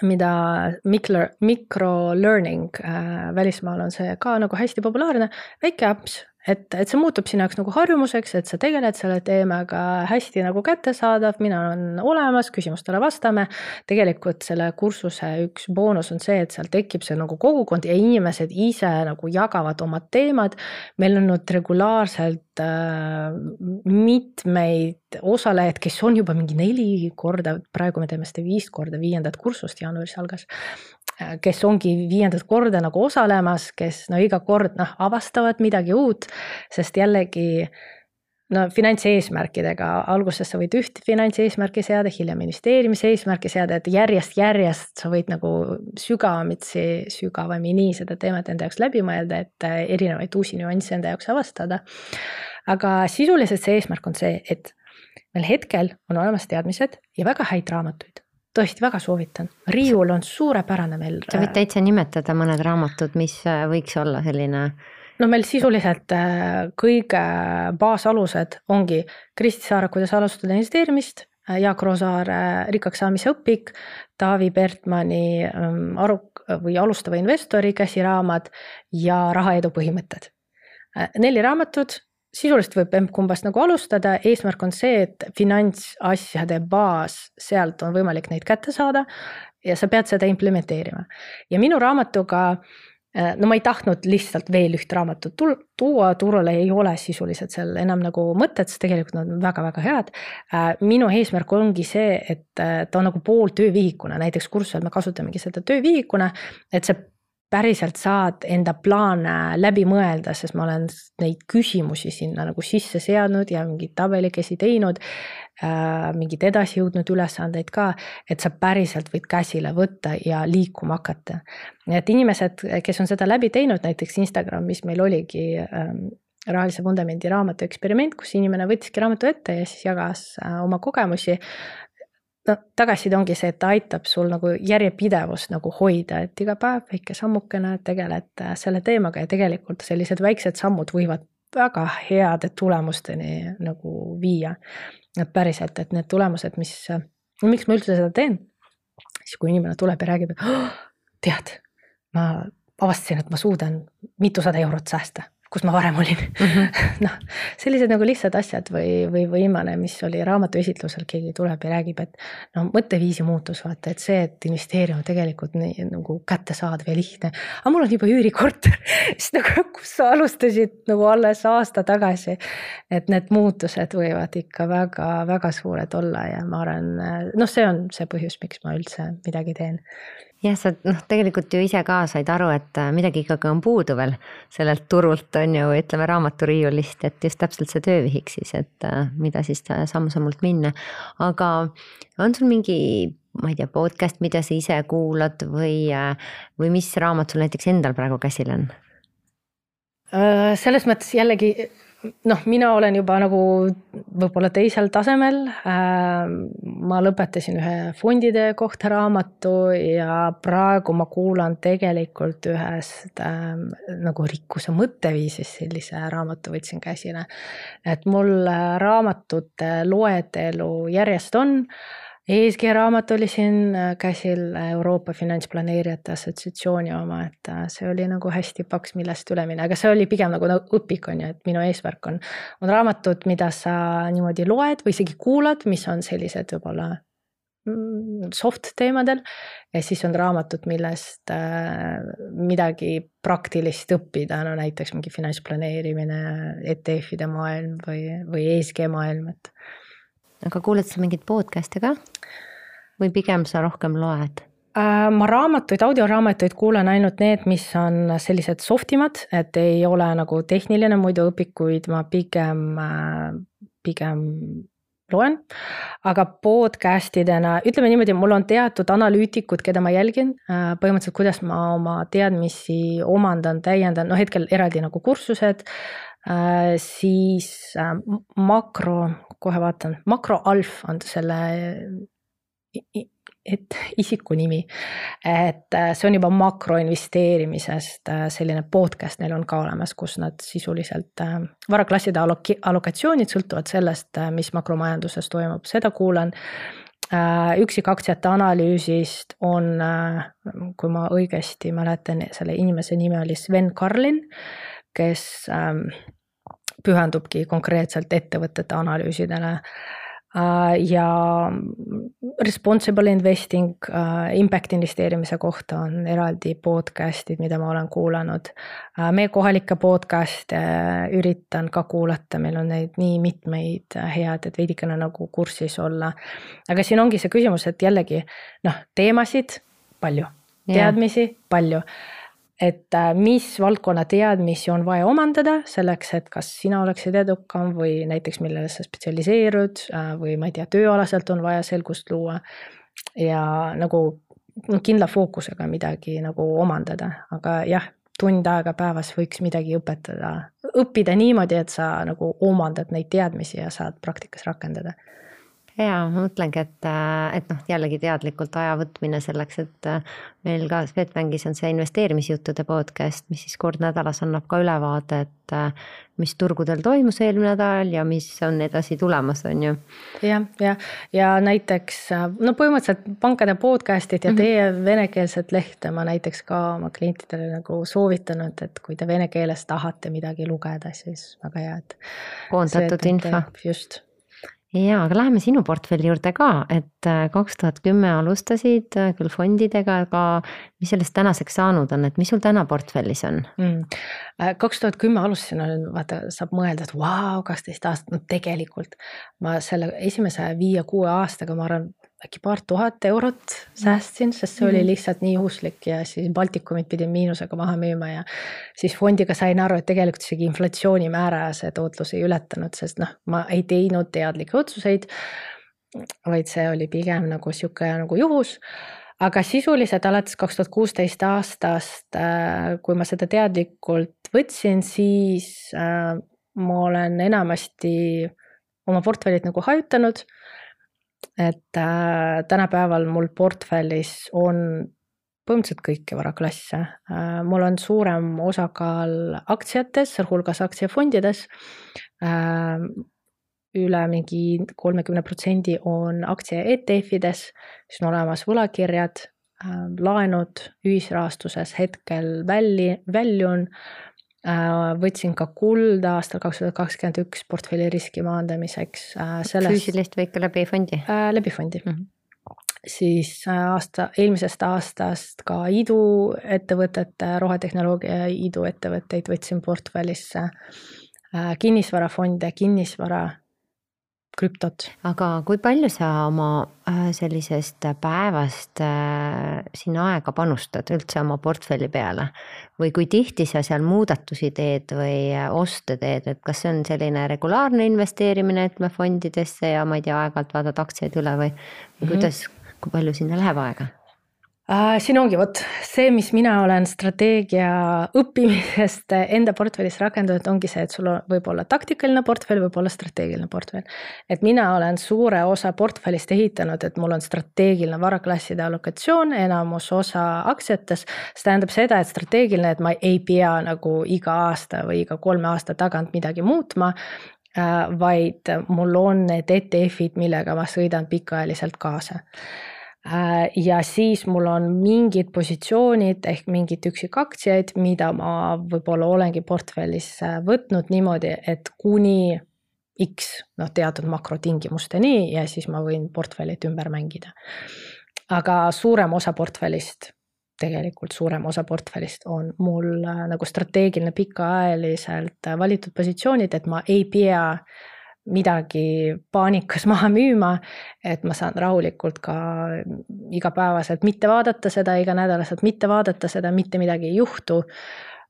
mida micro, micro learning äh, välismaal on see ka nagu hästi populaarne, väike amps et, et see muutub sinu jaoks nagu harjumuseks, et sa tegeled selle teemaga hästi nagu kättesaadav, mina olen olemas, küsimustele vastame. tegelikult selle kursuse üks boonus on see, et seal tekib see nagu kogukond ja inimesed ise nagu jagavad oma teemad. meil on nüüd regulaarselt äh, mitmeid osalejaid, kes on juba mingi neli korda, praegu me teeme seda viis korda, viiendat kursust jaanuaris algas kes ongi viiendat korda nagu osalemas, kes no iga kord noh, avastavad midagi uut, sest jällegi no finantseesmärkidega, alguses sa võid üht finantseesmärki seada, hiljem investeerimise eesmärki seada, et järjest-järjest sa võid nagu sügavuti, sügavamini seda teemat enda jaoks läbi mõelda, et äh, erinevaid uusi nüansse enda jaoks avastada. aga sisuliselt see eesmärk on see, et meil hetkel on olemas teadmised ja väga häid raamatuid tõesti väga soovitan, riiul on suurepärane meil. sa võid täitsa nimetada mõned raamatud, mis äh, võiks olla selline. no meil sisuliselt äh, kõige baasalused ongi Kristi Saare, kuidas alustada investeerimist, äh, Jaak Roosaare rikkaks saamise õpik, Taavi Bertmanni ähm, aru või alustava investori käsiraamat ja rahaedu põhimõtted. neli raamatut sisuliselt võib emb-kumbast nagu alustada, eesmärk on see, et finantsasjade baas, sealt on võimalik neid kätte saada ja sa pead seda implementeerima. ja minu raamatuga, äh, no ma ei tahtnud lihtsalt veel üht raamatut tuua, turule ei ole sisuliselt seal enam nagu mõtet, sest tegelikult nad on väga-väga head. Äh, minu eesmärk ongi see, et äh, ta on nagu pool töövihikuna, näiteks kursusel me kasutamegi seda töövihikuna, et see päriselt saad enda plaane läbi mõelda, sest ma olen neid küsimusi sinna nagu sisse seadnud ja mingeid tabelikesi teinud äh,. mingeid edasijõudnud ülesandeid ka, et sa päriselt võid käsile võtta ja liikuma hakata. et inimesed, kes on seda läbi teinud, näiteks Instagramis meil oligi ähm, rahalise vundamendi raamatu eksperiment, kus inimene võttiski raamatu ette ja siis jagas äh, oma kogemusi no tagasiside ongi see, et ta aitab sul nagu järjepidevust nagu hoida, et iga päev väike sammukene tegeled äh, selle teemaga ja tegelikult sellised väiksed sammud võivad väga heade tulemusteni nagu viia. et päriselt, et need tulemused, mis, miks ma üldse seda teen, siis kui inimene tuleb ja räägib, et oh, tead, ma avastasin, et ma suudan mitusada eurot säästa kus ma varem olin mm -hmm. noh, sellised nagu lihtsad asjad või, või viimane, mis oli raamatu esitlusel, keegi tuleb ja räägib, et no mõtteviisi muutus, vaata, et see, et investeerima tegelikult nii nagu kättesaadav ja lihtne. aga mul on juba üürikorter siis nagu, kus sa alustasid nagu alles aasta tagasi. et need muutused võivad ikka väga-väga suured olla ja ma arvan, noh, see on see põhjus, miks ma üldse midagi teen jah, sa noh, tegelikult ju ise ka said aru, et äh, midagi ikkagi on puudu veel sellelt turult on ju, ütleme raamaturiiulist, et just täpselt see töövihik siis, et äh, mida siis samm-sammult minna. aga on sul mingi, ma ei tea, podcast, mida sa ise kuulad või, äh, või mis raamat sul näiteks endal praegu käsil on? selles mõttes jällegi noh, mina olen juba nagu võib-olla teisel tasemel. Ähm, ma lõpetasin ühe fondide kohta raamatu ja praegu ma kuulan tegelikult ühest ähm, nagu rikkuse mõtteviisist sellise raamatu võtsin käsile. et mul raamatute loetelu järjest on ESG raamat oli siin äh, käsil Euroopa Finantsplaneerijate Assotsiatsiooni oma, et äh, see oli nagu hästi paks, millest üle minna, aga see oli pigem nagu õpik on ju, et minu eesmärk on, on raamatud, mida sa niimoodi loed või isegi kuulad, mis on sellised võib-olla mm, soft teemadel. ja siis on raamatud, millest äh, midagi praktilist õppida, no näiteks mingi finantsplaneerimine, ETF-ide maailm või, või ESG maailm, et aga kuulad sa mingeid podcast'e ka? või pigem sa rohkem loed? Äh, ma raamatuid, audioraamatuid kuulan ainult need, mis on sellised soft imad, et ei ole nagu tehniline, muidu õpikuid ma pigem, äh, pigem loen. aga podcast idena, ütleme niimoodi, mul on teatud analüütikud, keda ma jälgin, äh, põhimõtteliselt, kuidas ma oma teadmisi omandan, täiendan, noh hetkel eraldi nagu kursused. siis makro, kohe vaatan, makroalf on selle et isikunimi, et äh, see on juba makroinvesteerimisest äh, selline podcast neil on ka olemas, kus nad sisuliselt äh, varaklasside alloki-, allokatsioonid sõltuvad sellest, mis makromajanduses toimub, seda kuulan. üksikaktsiate analüüsist on, kui ma õigesti mäletan, selle inimese nimi oli Sven Karlin, kes ähm, pühendubki konkreetselt ettevõtete analüüsidele Äh, ja responsible investing, äh, impact investeerimise kohta on eraldi podcast'id, mida ma olen kuulanud. Äh, meie kohalikke podcast'e üritan ka kuulata, meil on neid nii mitmeid head, et veidikene nagu kursis olla. aga siin ongi see küsimus, et jällegi noh, teemasid palju, teadmisi palju et äh, mis valdkonna teadmisi on vaja omandada selleks, et kas sina oleksid edukam või näiteks millele sa spetsialiseerud äh, või ma ei tea, tööalaselt on vaja selgust luua. ja nagu kindla fookusega midagi nagu omandada, aga jah, tund aega päevas võiks midagi õpetada, õppida niimoodi, et sa nagu omandad neid teadmisi ja saad praktikas rakendada jaa, ma mõtlengi, et, äh, et noh, jällegi teadlikult aja võtmine selleks, et äh, meil ka Swedbankis on see investeerimisjuttude podcast, mis siis kord nädalas annab ka ülevaade, et äh, mis turgudel toimus eelmine nädal ja mis on edasi tulemas, on ju. jah, ja, ja näiteks no põhimõtteliselt pankade podcast'id ja mhm. teie mm -hmm. venekeelset lehte ma näiteks ka oma klientidele nagu soovitanud, et kui te vene keeles tahate midagi lugeda, siis väga hea, et. koondatud info. just jaa, aga läheme sinu portfelli juurde ka, et äh, kaks tuhat kümme alustasid äh, küll fondidega, aga mis sellest tänaseks saanud on, et mis sul täna portfellis on mm.? Äh, kaks tuhat kümme alustasin, vaata, saab mõelda, et vau, kaksteist aastat, no tegelikult ma selle esimese viie-kuue aastaga, ma arvan, äkki paar tuhat eurot säästsin, sest see oli mhm. lihtsalt nii juhuslik ja siis Baltikumit pidin miinusega maha müüma ja siis fondiga sain aru, et tegelikult isegi inflatsioonimäära see tootlus ei ületanud, sest noh, ma ei teinud teadlikke otsuseid. vaid see oli pigem nagu sihuke nagu juhus. aga sisuliselt alates kaks tuhat kuusteist aastast, äh, kui ma seda teadlikult võtsin, siis äh, ma olen enamasti oma portfellid nagu hajutanud et äh, tänapäeval mul portfellis on põhimõtteliselt kõiki varaklasse äh,. mul on suurem osakaal aktsiates, sealhulgas aktsiafondides äh,. üle mingi kolmekümne protsendi on aktsia ETF-ides, siis on olemas võlakirjad äh,, laenud ühisrahastuses hetkel välli, väljun Äh, võtsin ka kulda aastal kaks tuhat kakskümmend üks portfelli riski maandamiseks. Äh, füüsilist või ikka läbi fondi? Äh, läbi fondi mm. -hmm siis aasta, eelmisest aastast ka iduettevõtete, rohetehnoloogia iduettevõtteid võtsin portfellisse. kinnisvarafonde, kinnisvara krüptot. aga kui palju sa oma äh, sellisest päevast äh, sinna aega panustad üldse oma portfelli peale? või kui tihti sa seal muudatusi teed või äh, oste teed, et kas see on selline regulaarne investeerimine, ütleme fondidesse ja ma ei tea, aeg-ajalt vaatad aktsiaid üle või, või mhm. kuidas, kui palju sinna läheb aega? Siin ongi vot see, mis mina olen strateegia õppimisest enda portfellis rakendanud, ongi see, et sul võib olla taktikaline portfell, võib olla strateegiline portfell. et mina olen suure osa portfellist ehitanud, et mul on strateegiline varaklasside allokatsioon, enamus osa aktsiates. see tähendab seda, et strateegiline, et ma ei pea nagu iga aasta või iga kolme aasta tagant midagi muutma äh, vaid mul on need ETF-id, millega ma sõidan pikaajaliselt kaasa ja siis mul on mingid positsioonid ehk mingid üksikaktsiaid, mida ma võib-olla olengi portfellis võtnud niimoodi, et kuni X noh, teatud makrotingimusteni ja siis ma võin portfellit ümber mängida. aga suurem osa portfellist, tegelikult suurem osa portfellist on mul äh, nagu strateegiline pikaajaliselt valitud positsioonid, et ma ei pea midagi paanikas maha müüma. et ma saan rahulikult ka igapäevaselt mitte vaadata seda, iganädalaselt mitte vaadata seda, mitte midagi ei juhtu.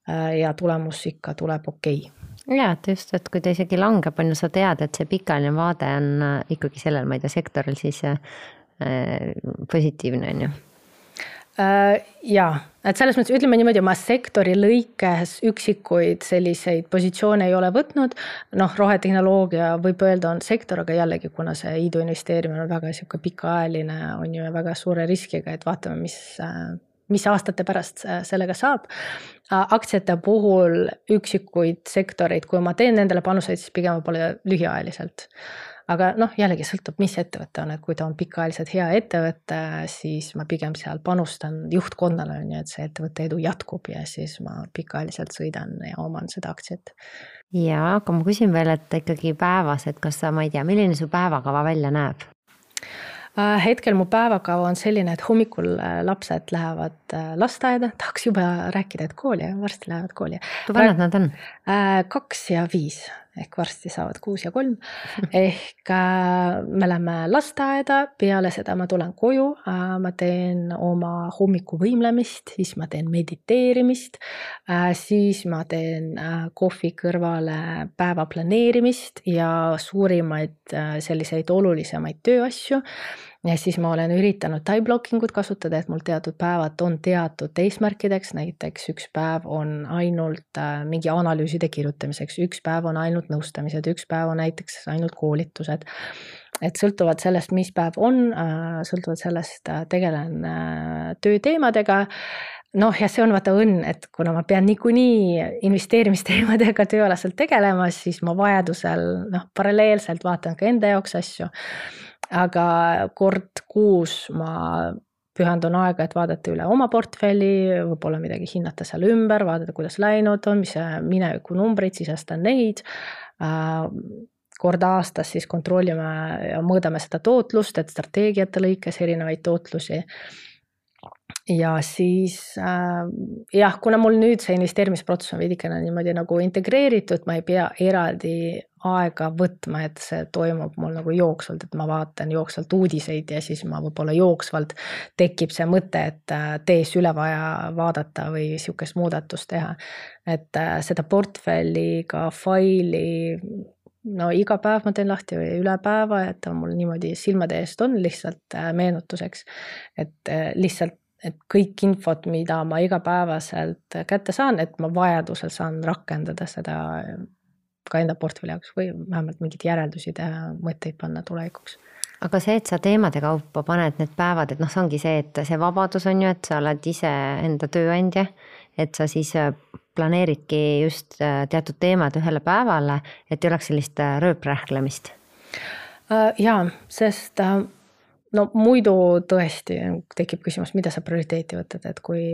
Äh, ja tulemus ikka tuleb okei okay ja, et just, et kui ta isegi langeb, on ju, sa tead, et see pikaajaline vaade on äh, ikkagi sellel, ma ei tea, sektoril siis äh, positiivne, on ju jaa, et selles mõttes ütleme niimoodi, ma sektori lõikes üksikuid selliseid positsioone ei ole võtnud. noh, rohetehnoloogia võib öelda, on sektor, aga jällegi, kuna see iidu investeerimine on väga sihuke pikaajaline, on ju, väga suure riskiga, et vaatame, mis mis aastate pärast sellega saab. aktsiate puhul üksikuid sektoreid, kui ma teen nendele panuseid, siis pigem võib-olla lühiajaliselt aga noh, jällegi sõltub, mis ettevõte on, et kui ta on pikaajaliselt hea ettevõte, siis ma pigem seal panustan juhtkonnale on ju, et see ettevõtte edu jätkub ja siis ma pikaajaliselt sõidan ja oman seda aktsiat. ja, aga ma küsin veel, et ikkagi päevas, et kas sa, ma ei tea, milline su päevakava välja näeb? Äh, hetkel mu päevakava on selline, et hommikul äh, lapsed lähevad äh, lasteaeda, tahaks juba rääkida, et kooli, varsti lähevad kooli. kui vanad nad on? kaks ja viis ehk varsti saavad kuus ja kolm. ehk äh, me läheme lasteaeda, peale seda ma tulen koju äh,, ma teen oma hommikuvõimlemist, siis ma teen mediteerimist äh,, siis ma teen kohvi kõrvale päeva planeerimist ja suurimaid selliseid olulisemaid tööasju ja siis ma olen üritanud time blocking ut kasutada, et mul teatud päevad on teatud eesmärkideks, näiteks üks päev on ainult äh, mingi analüüside kirjutamiseks, üks päev on ainult nõustamised, üks päev on näiteks ainult koolitused. et sõltuvalt sellest, mis päev on, äh, sõltuvalt sellest äh, tegelen tööteemadega noh, ja see on vaata õnn, et kuna ma pean niikuinii investeerimisteemadega tööalaselt tegelema, siis ma vajadusel noh, paralleelselt vaatan ka enda jaoks asju aga kord kuus ma pühendan aega, et vaadata üle oma portfelli, võib-olla midagi hinnata seal ümber, vaadata, kuidas läinud on, mis mineviku numbreid, sisestan neid. Äh, kord aastas siis kontrollime ja mõõdame seda tootlust, et strateegiate lõikes erinevaid tootlusi ja siis äh, jah, kuna mul nüüd see investeerimisprotsess on veidikene niimoodi nagu integreeritud, ma ei pea eraldi aega võtma, et see toimub mul nagu jooksvalt, et ma vaatan jooksvalt uudiseid ja siis ma võib-olla jooksvalt tekib see mõte, et äh, tees üle vaja vaadata või sihukest muudatust teha. et äh, seda portfelli ka faili no iga päev ma teen lahti või üle päeva, et ta mul niimoodi silmade eest on lihtsalt äh, meenutuseks. et lihtsalt et kõik infot, mida ma igapäevaselt kätte saan, et ma vajadusel saan rakendada seda ka enda portfelli jaoks või vähemalt mingeid järeldusi teha, mõtteid panna tulevikuks aga see, et sa teemade kaupa paned need päevad, et noh, see ongi see, et see vabadus on ju, et sa oled ise enda tööandja. et sa siis äh, planeeridki just äh, teatud teemad ühele päevale, et ei oleks sellist äh, rööprähklemist. jaa, sest no muidu tõesti tekib küsimus, mida sa prioriteeti võtad, et kui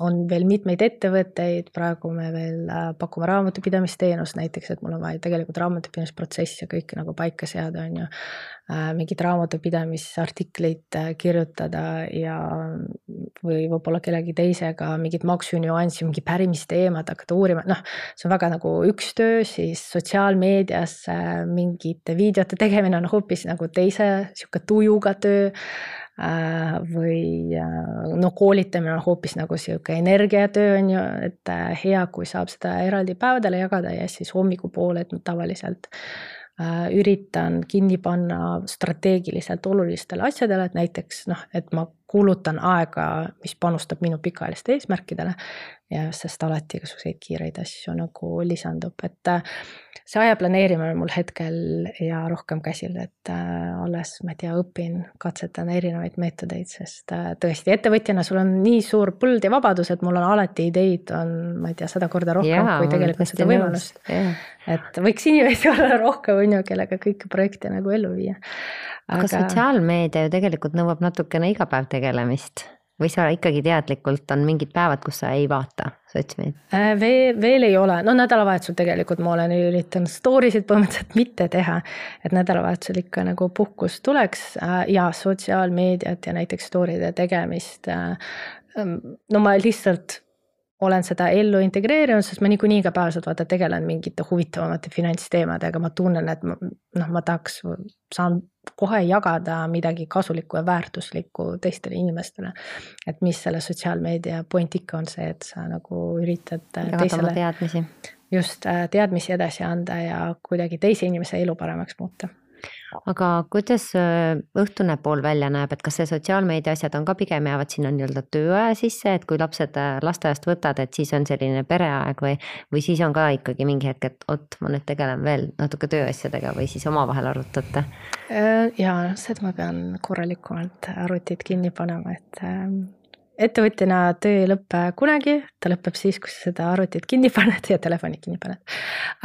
on veel mitmeid ettevõtteid, praegu me veel äh, pakume raamatupidamisteenust näiteks, et mul on vaja tegelikult raamatupidamisprotsessi ja kõike nagu paika seada, on ju. Äh, mingeid raamatupidamisartikleid äh, kirjutada ja või võib-olla kellegi teisega mingit maksunüanssi, mingi pärimisteemad hakata uurima, noh. see on väga nagu üks töö, siis sotsiaalmeedias mingite videote tegemine on hoopis nagu teise sihuke tujuga töö või no koolitamine on hoopis nagu sihuke energiatöö on ju, et hea, kui saab seda eraldi päevadele jagada ja siis hommikupoole, et tavaliselt Äh, üritan kinni panna strateegiliselt olulistele asjadele, et näiteks noh, et ma kulutan aega, mis panustab minu pikaajaliste eesmärkidele. Ja sest alati igasuguseid kiireid asju nagu lisandub, et äh, see aja planeerimine on mul hetkel ja rohkem käsil, et äh, alles, ma ei tea, õpin, katsetan erinevaid meetodeid, sest tõesti ettevõtjana sul on nii suur põld ja vabadus, et mul on alati ideid on, ma ei tea, sada korda rohkem Jaa, kui tegelikult seda võimalust. et võiks inimesi olla rohkem, on ju, kellega kõiki projekte nagu ellu viia. Aga sotsiaalmeedia ju tegelikult nõuab natukene iga päev tegelemist või sa ikkagi teadlikult on mingid päevad, kus sa ei vaata sotsmeediat? Äh, veel, veel ei ole, no nädalavahetusel tegelikult ma olen üritanud story sid põhimõtteliselt mitte teha. et nädalavahetusel ikka nagu puhkus tuleks äh, ja sotsiaalmeediat ja näiteks story'de tegemist. Äh, ähm, no ma lihtsalt olen seda ellu integreerinud, sest ma niikuinii igapäevaselt vaata tegelen mingite huvitavamate finantsteemadega, ma tunnen, et ma noh, ma tahaks, saan kohe jagada midagi kasulikku ja väärtuslikku teistele inimestele. et mis selle sotsiaalmeedia point ikka on see, et sa nagu üritad jagada oma teadmisi. just teadmisi edasi anda ja kuidagi teise inimese elu paremaks muuta aga kuidas äh, õhtune pool välja näeb, et kas see sotsiaalmeedia asjad on ka pigem jäävad sinna nii-öelda tööaja sisse, et kui lapsed äh, lasteaiast võtad, et siis on selline pereaeg või, või siis on ka ikkagi mingi hetk, et oot, ma nüüd tegelen veel natuke tööasjadega või siis omavahel arutate? Äh, ja seda ma pean korralikumalt arvutid kinni panema, et ähm, ettevõtjana töö ei lõpe kunagi, ta lõpeb siis, kui sa seda arvutit kinni paned ja telefoni kinni paned.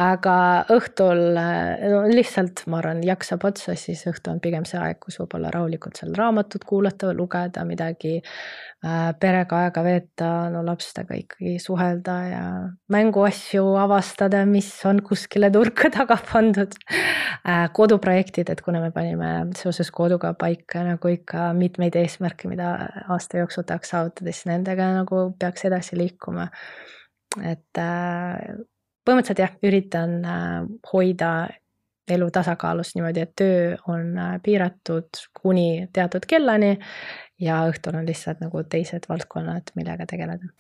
aga õhtul no lihtsalt ma arvan, jaksab otsa, siis õhtu on pigem see aeg, kus võib-olla rahulikult seal raamatut kuulata lugeda midagi perega aega veeta, no lastega ikkagi suhelda ja mänguasju avastada, mis on kuskile nurka taga pandud. Äh, koduprojektid, et kuna me panime seoses koduga paika nagu ikka mitmeid eesmärke, mida aasta jooksul tahaks saavutada, siis nendega nagu peaks edasi liikuma. et äh, põhimõtteliselt jah, üritan hoida elu tasakaalus niimoodi, et töö on piiratud kuni teatud kellani ja õhtul on lihtsalt nagu teised valdkonnad, millega tegeleda.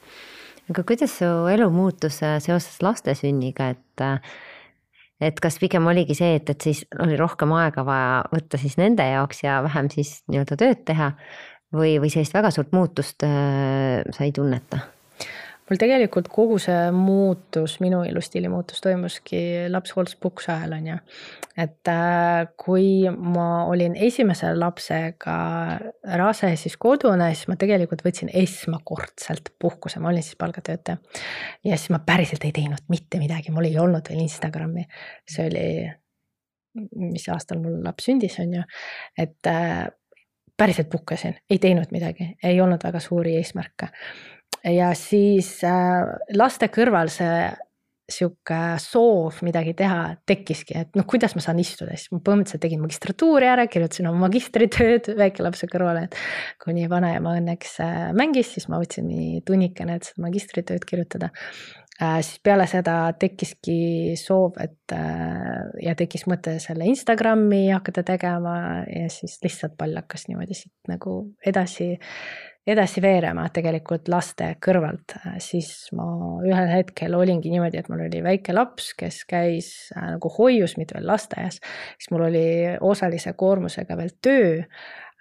aga kuidas su elu muutus äh, seoses laste sünniga, et äh, et kas pigem oligi see, et, et siis oli rohkem aega vaja võtta siis nende jaoks ja vähem siis nii-öelda tööd teha või, või sellist väga suurt muutust äh, sa ei tunneta? Mul tegelikult kogu see muutus, minu elustiili muutus toimuski lapsehoolduspuhkuse ajal on ju. et äh, kui ma olin esimese lapsega rase, siis kodune, siis ma tegelikult võtsin esmakordselt puhkuse, ma olin siis palgatöötaja. ja siis ma päriselt ei teinud mitte midagi, mul ei olnud veel Instagrami, see oli, mis aastal mul laps sündis, on ju, et äh, päriselt puhkasin, ei teinud midagi, ei olnud väga suuri eesmärke ja siis äh, laste kõrval see sihuke soov midagi teha tekkiski, et noh, kuidas ma saan istuda, siis ma põhimõtteliselt tegin magistratuuri ära, kirjutasin oma magistritööd väikelapse kõrvale, et kuni vanaema õnneks äh, mängis, siis ma võtsin nii tunnikene, et seda magistritööd kirjutada äh,. siis peale seda tekkiski soov, et äh, ja tekkis mõte selle Instagrami hakata tegema ja siis lihtsalt pall hakkas niimoodi siit nagu edasi edasi veerema tegelikult laste kõrvalt, siis ma ühel hetkel olingi niimoodi, et mul oli väike laps, kes käis äh, nagu hoius, mitte veel lasteaias, siis mul oli osalise koormusega veel töö,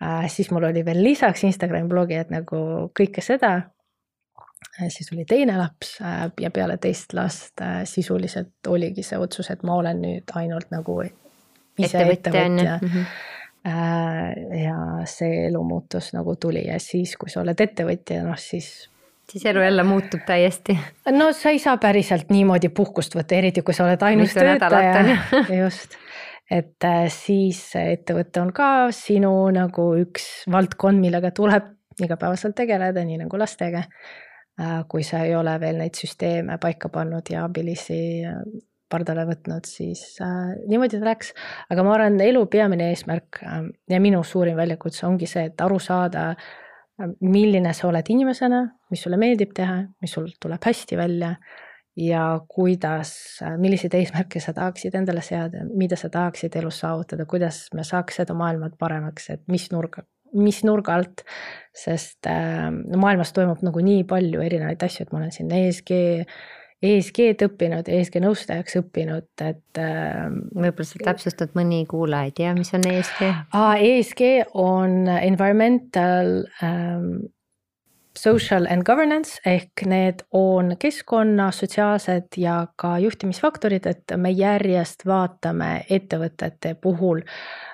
äh, siis mul oli veel lisaks Instagrami blogi, et nagu kõike seda. Äh, siis oli teine laps ja peale teist last sisuliselt oligi see otsus, et ma olen nüüd ainult nagu ise ettevõtja, ettevõtja. Mm -hmm Äh, ja see elu muutus nagu tuli ja siis, kui sa oled ettevõtja, noh siis siis elu jälle muutub täiesti. no sa ei saa päriselt niimoodi puhkust võtta, eriti kui sa oled ainus töötaja. just, et äh, siis ettevõte on ka sinu nagu üks valdkond, millega tuleb igapäevaselt tegeleda, nii nagu lastega. Äh, kui sa ei ole veel neid süsteeme paika pannud ja abilisi pardale võtnud, siis äh, niimoodi ta läks. aga ma arvan, elu peamine eesmärk äh, ja minu suurim väljakutse ongi see, et aru saada äh,, milline sa oled inimesena, mis sulle meeldib teha, mis sul tuleb hästi välja ja kuidas, äh, milliseid eesmärke sa tahaksid endale seada, mida sa tahaksid elus saavutada, kuidas me saaks seda maailma paremaks, et mis nurga, mis nurga alt, sest äh, maailmas toimub nagu nii palju erinevaid asju, et ma olen siin ESG ESG-d õppinud, ESG nõustajaks õppinud, et äh,. võib-olla sa täpsustad, mõni kuulaja ei tea, mis on ESG? ESG on environmental um, social and governance ehk need on keskkonna, sotsiaalsed ja ka juhtimisfaktorid, et me järjest vaatame ettevõtete puhul äh,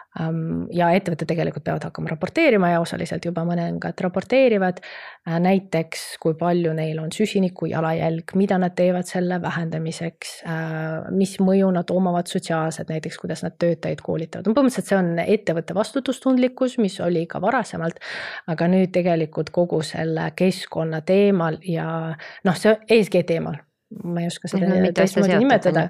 ja ettevõtted tegelikult peavad hakkama raporteerima ja osaliselt juba mõningad raporteerivad. Äh, näiteks, kui palju neil on süsiniku jalajälg, mida nad teevad selle vähendamiseks, äh, mis mõju nad omavad sotsiaalselt, näiteks kuidas nad töötajaid koolitavad, no põhimõtteliselt see on ettevõtte vastutustundlikkus, mis oli ka varasemalt. aga nüüd tegelikult kogu selle keskkonna teemal ja noh, see ESG teemal ma ei oska seda teistmoodi nimetada.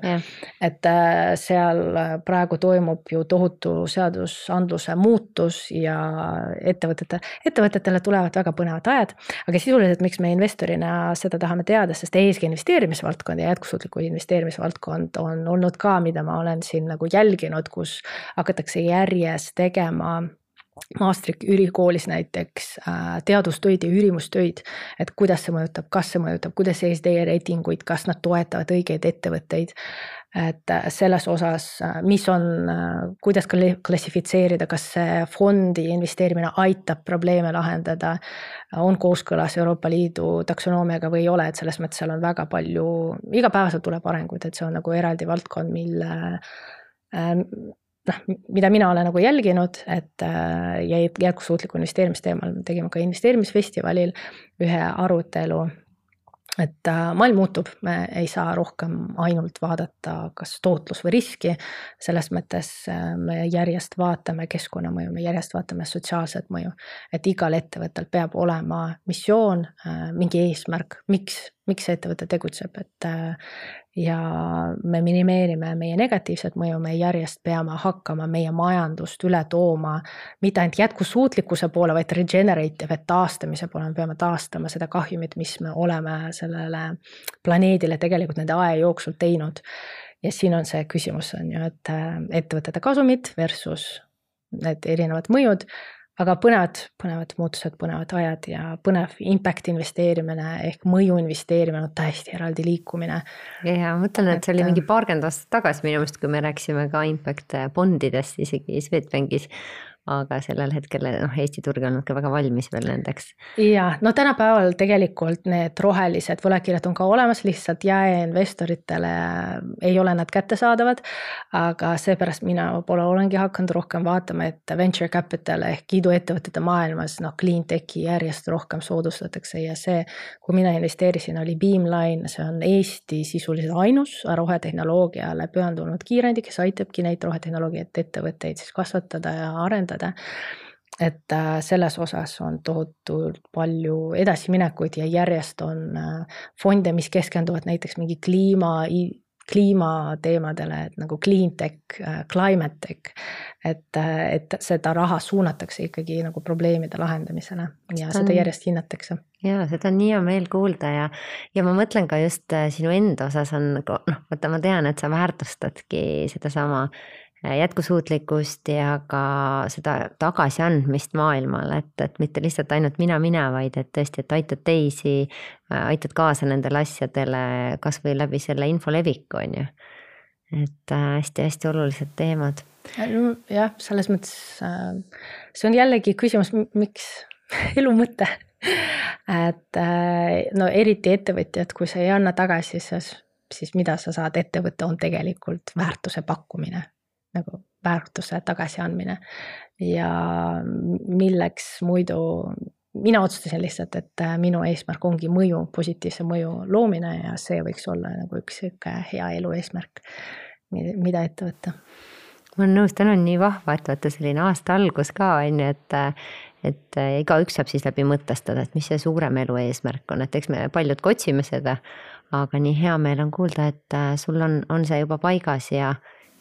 et äh, seal praegu toimub ju tohutu seadusandluse muutus ja ettevõtete, ettevõtetele tulevad väga põnevad ajad. aga sisuliselt, miks me investorina seda tahame teada, sest ESG investeerimisvaldkond ja jätkusuutliku investeerimisvaldkond on olnud ka, mida ma olen siin nagu jälginud, kus hakatakse järjest tegema Maastrichti ülikoolis näiteks äh, teadustöid ja ürimustöid, et kuidas see mõjutab, kas see mõjutab, kuidas ESD reitinguid, kas nad toetavad õigeid ettevõtteid. et äh, selles osas, äh, mis on, kuidas klassifitseerida, kas see fondi investeerimine aitab probleeme lahendada, on kooskõlas Euroopa Liidu taksonoomiaga või ei ole, et selles mõttes seal on väga palju, igapäevaselt tuleb arenguid, et see on nagu eraldi valdkond, mille noh, mida mina olen nagu jälginud, et äh, ja jätkusuutliku investeerimisteemal me tegime ka investeerimisfestivalil ühe arutelu et äh, maailm muutub, me ei saa rohkem ainult vaadata kas tootlus või riski. selles mõttes äh, me järjest vaatame keskkonnamõju, me järjest vaatame sotsiaalset mõju. et igal ettevõttel peab olema missioon, mingi eesmärk, miks, miks see ettevõte tegutseb, et ja me minimeerime meie negatiivset mõju, me järjest peame hakkama meie majandust üle tooma mitte ainult jätkusuutlikkuse poole, vaid regenerative, et taastamise poole, me peame taastama seda kahjumit, mis me oleme sellele planeedile tegelikult nende aja jooksul teinud. ja siin on see küsimus on ju, et ettevõtete kasumid versus need erinevad mõjud aga põnevad, põnevad muutused, põnevad ajad ja põnev impact investeerimine ehk mõju investeerimine on täiesti eraldi liikumine. ja ma mõtlen, et see oli mingi paarkümmend aastat tagasi minu meelest, kui me rääkisime ka impact bondidest isegi Swedbankis aga sellel hetkel noh, Eesti turg ei olnud ka väga valmis veel nendeks. ja no tänapäeval tegelikult need rohelised võlakirjad on ka olemas, lihtsalt jaeinvestoritele ei ole nad kättesaadavad. aga seepärast mina võib-olla olengi hakanud rohkem vaatama, et venture capital ehk iduettevõtete maailmas noh, clean tech'i järjest rohkem soodustatakse ja see, kui mina investeerisin, oli Beamline, see on Eesti sisuliselt ainus rohetehnoloogiale pühendunud kiirendi, kes aitabki neid rohetehnoloogiat ettevõtteid siis kasvatada ja arendada arendada et äh, selles osas on tohutult palju edasiminekuid ja järjest on äh, fonde, mis keskenduvad näiteks mingi kliima, kliimateemadele, et nagu clean tech, äh, climate tech. et, et seda raha suunatakse ikkagi nagu probleemide lahendamisele ja seda, järjest hinnatakse. ja seda on nii hea meel kuulda ja, ja ma mõtlen ka just sinu enda osas on nagu noh, vaata, ma tean, et sa väärtustadki sedasama jätkusuutlikkust ja ka seda tagasiandmist maailmale, et, et mitte lihtsalt ainult mina, mina, vaid et tõesti, et aitad teisi, äh, aitad kaasa nendele asjadele kasvõi läbi selle info leviku, on ju. et hästi-hästi äh, olulised teemad. jah, selles mõttes see on jällegi küsimus, miks elu mõte et no eriti ettevõtjad, kui sa ei anna tagasi, siis, siis mida sa saad, ettevõte on tegelikult väärtuse pakkumine nagu väärtuse tagasiandmine. ja milleks muidu, mina otsustasin lihtsalt, et äh, minu eesmärk ongi mõju, positiivse mõju loomine ja see võiks olla nagu üks sihuke hea elu eesmärk, mida ette võtta ma olen nõus, täna on nii vahva, et vaata selline aasta algus ka on ju, et et igaüks saab siis läbi mõtestada, et mis see suurem elu eesmärk on, et eks me paljud ka otsime seda. aga nii hea meel on kuulda, et äh, sul on, on see juba paigas ja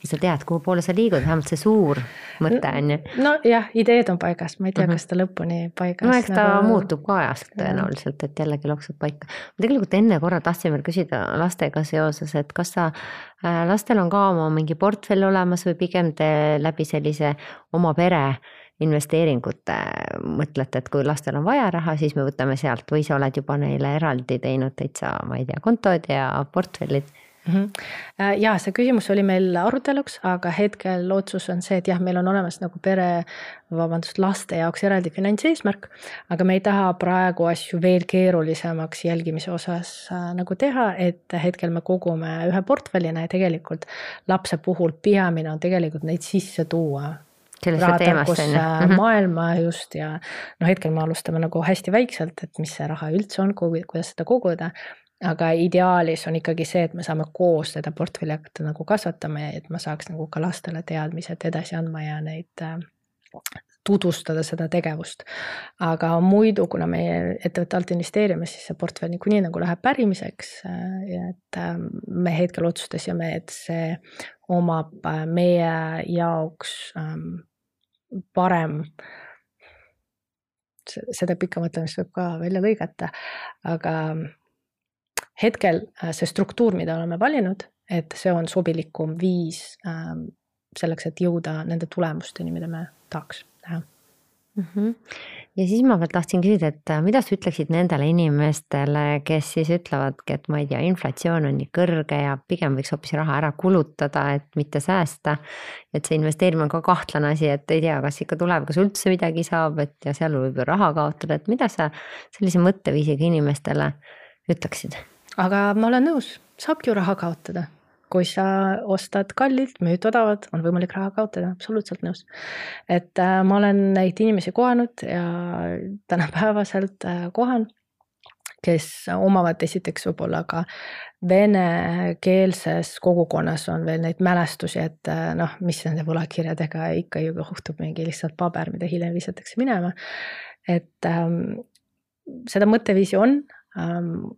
sa tead, kuhu poole sa liigud, vähemalt see suur mõte on ju. nojah, ideed on paigas, ma ei tea mm, -hmm. kas ta lõpuni paigas. no eks ta nagu... muutub ka ajast tõenäoliselt, et jällegi loksub paika. ma tegelikult enne korra tahtsin veel küsida lastega seoses, et kas sa, äh, lastel on ka oma mingi portfell olemas või pigem te läbi sellise oma pere investeeringute mõtlete, et kui lastel on vaja raha, siis me võtame sealt või sa oled juba neile eraldi teinud täitsa, ma ei tea, kontod ja portfellid. Ja see küsimus oli meil aruteluks, aga hetkel otsus on see, et jah, meil on olemas nagu pere, vabandust, laste jaoks eraldi finantseesmärk. aga me ei taha praegu asju veel keerulisemaks jälgimise osas äh, nagu teha, et hetkel me kogume ühe portfellina ja tegelikult lapse puhul peamine on tegelikult neid sisse tuua on ju. Mhm. maailma just ja noh, hetkel me alustame nagu hästi väikselt, et mis see raha üldse on, kuidas seda koguda aga ideaalis on ikkagi see, et me saame koos seda portfelli hakata nagu kasvatama ja et ma saaks nagu ka lastele teadmised edasi andma ja neid äh, tutvustada seda tegevust. aga muidu, kuna meie ettevõtte alt investeerime, siis see portfell niikuinii nagu läheb pärimiseks. et me hetkel otsustasime, et see omab meie jaoks parem seda pikka mõtlemist võib ka välja lõigata, aga hetkel äh, see struktuur, mida oleme valinud, et see on sobilikum viis ähm, selleks, et jõuda nende tulemusteni, mida me tahaks näha mm. -hmm. ja siis ma veel tahtsin küsida, et äh, mida sa ütleksid nendele inimestele, kes siis ütlevadki, et ma ei tea, inflatsioon on nii kõrge ja pigem võiks hoopis raha ära kulutada, et mitte säästa. et see investeerimine on ka kahtlane asi, et ei tea, kas ikka tulevikus üldse midagi saab, et ja seal võib ju raha kaotada, et mida sa sellise mõtteviisiga inimestele ütleksid? Aga ma olen nõus, saabki ju raha kaotada kui sa ostad kallilt, müüd odavalt, on võimalik raha kaotada, absoluutselt nõus. et äh, ma olen neid inimesi kohanud ja tänapäevaselt äh, kohan, kes omavad esiteks võib-olla ka venekeelses kogukonnas on veel neid mälestusi, et äh, noh, mis nende võlakirjadega ikka ju juhtub, mingi lihtsalt paber, mida hiljem visatakse minema. et ähm, seda mõtteviisi on ähm,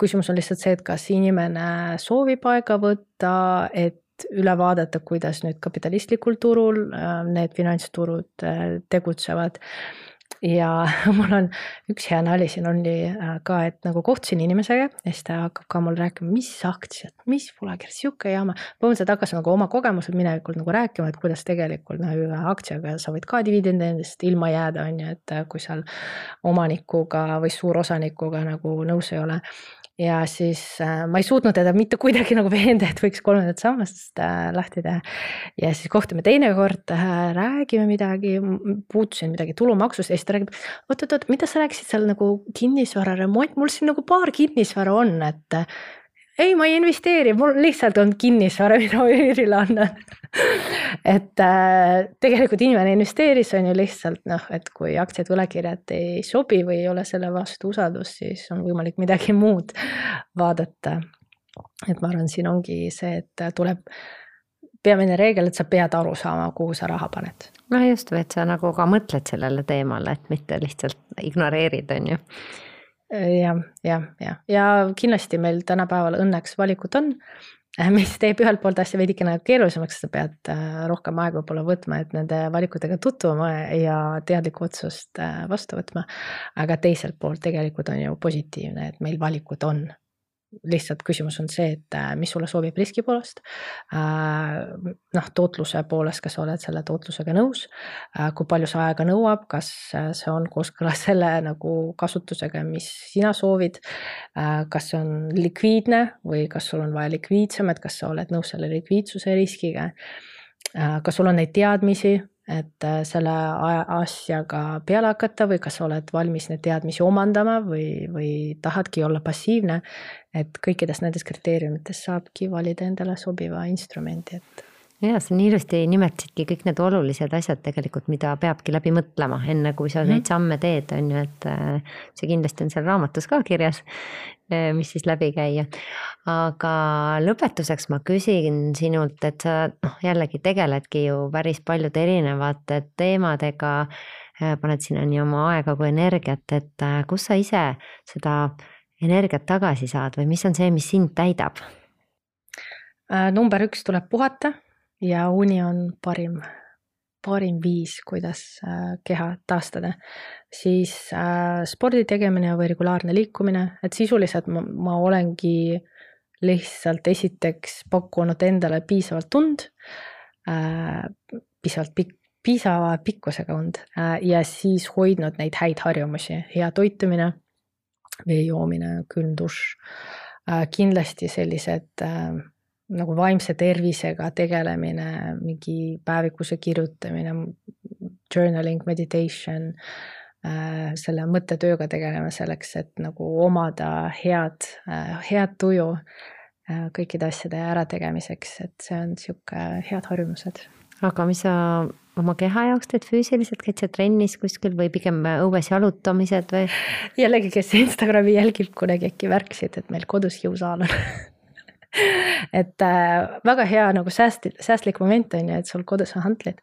küsimus on lihtsalt see, et kas inimene soovib aega võtta, et üle vaadata, kuidas nüüd kapitalistlikul turul äh, need finantsturud äh, tegutsevad ja mul on üks hea nali siin oli äh, ka, et nagu kohtusin inimesega ja siis ta hakkab ka mul rääkima, mis aktsiad, mis võlakirjad, sihuke jama. põhimõtteliselt hakkas nagu oma kogemused minevikult nagu rääkima, et kuidas tegelikult noh, ühe aktsiaga sa võid ka dividendidest ilma jääda, on ju, et kui seal omanikuga või suurosanikuga nagu nõus ei ole ja siis äh, ma ei suutnud teda mitte kuidagi nagu veenda, et võiks kolmandat sammast äh, lahti teha. ja siis kohtume teinekord äh,, räägime midagi, puutusin midagi tulumaksust ja siis ta räägib. oot-oot-oot, mida sa rääkisid seal nagu kinnisvararemont, mul siin nagu paar kinnisvara on, et ei, ma ei investeeri, mul lihtsalt on kinnisvara, mida ma üürile annan et äh, tegelikult inimene investeeris, on ju lihtsalt noh, et kui aktsiad, võlakirjad ei sobi või ei ole selle vastu usaldust, siis on võimalik midagi muud vaadata. et ma arvan, siin ongi see, et tuleb peamine reegel, et sa pead aru saama, kuhu sa raha paned. no just, või et sa nagu ka mõtled sellele teemale, et mitte lihtsalt ignoreerid, on ju jah, jah, jah, ja kindlasti meil tänapäeval õnneks valikut on, mis teeb ühelt poolt asja veidikene keerulisemaks, sa pead äh, rohkem aega võib-olla võtma, et nende valikutega tutvuma ja teadlikku otsust äh, vastu võtma. aga teiselt poolt tegelikult on ju positiivne, et meil valikud on lihtsalt küsimus on see, et äh, mis sulle sobib riski poolest. Äh, noh, tootluse poolest, kas sa oled selle tootlusega nõus, äh, kui palju see aega nõuab, kas see on kooskõlas selle nagu kasutusega, mis sina soovid. kas see on likviidne või kas sul on vaja likviidsemat, kas sa oled nõus selle likviidsuse riskiga. kas sul on neid teadmisi et äh, selle asjaga peale hakata või kas oled valmis neid teadmisi omandama või, või tahadki olla passiivne. et kõikidest nendest kriteeriumitest saabki valida endale sobiva instrumendi, et ja sa nii ilusti nimetasidki kõik need olulised asjad tegelikult, mida peabki läbi mõtlema, enne kui sa mm -hmm. neid samme teed, on ju, et äh, see kindlasti on seal raamatus ka kirjas, äh, mis siis läbi käia. aga lõpetuseks ma küsin sinult, et sa noh, jällegi tegeledki ju päris paljude erinevate teemadega, äh, paned sinna nii oma aega kui energiat, et kus sa ise seda energiat tagasi saad või mis on see, mis sind täidab? number üks tuleb puhata ja uni on parim, parim viis, kuidas äh, keha taastada. siis äh, spordi tegemine või regulaarne liikumine, et sisuliselt ma, ma olengi lihtsalt esiteks pakkunud endale piisavalt und äh,, piisavalt pikk, piisava pikkusega und ja siis hoidnud neid häid harjumusi, hea toitumine, vee joomine, külm dušš kindlasti sellised äh, nagu vaimse tervisega tegelemine, mingi päevikuse kirjutamine, journaling, meditation, äh, selle mõttetööga tegelema selleks, et nagu omada head, äh, head tuju äh, kõikide asjade ärategemiseks, et see on sihuke head harjumused. aga mis sa oma keha jaoks teed füüsiliselt, käid sa trennis kuskil või pigem õues jalutamised või? jällegi, kes Instagrami jälgib, kunagi äkki märkasid, et meil kodus jõusaal on et äh, väga hea nagu sääst-, säästlik moment on ju, et sul kodus on hantlid.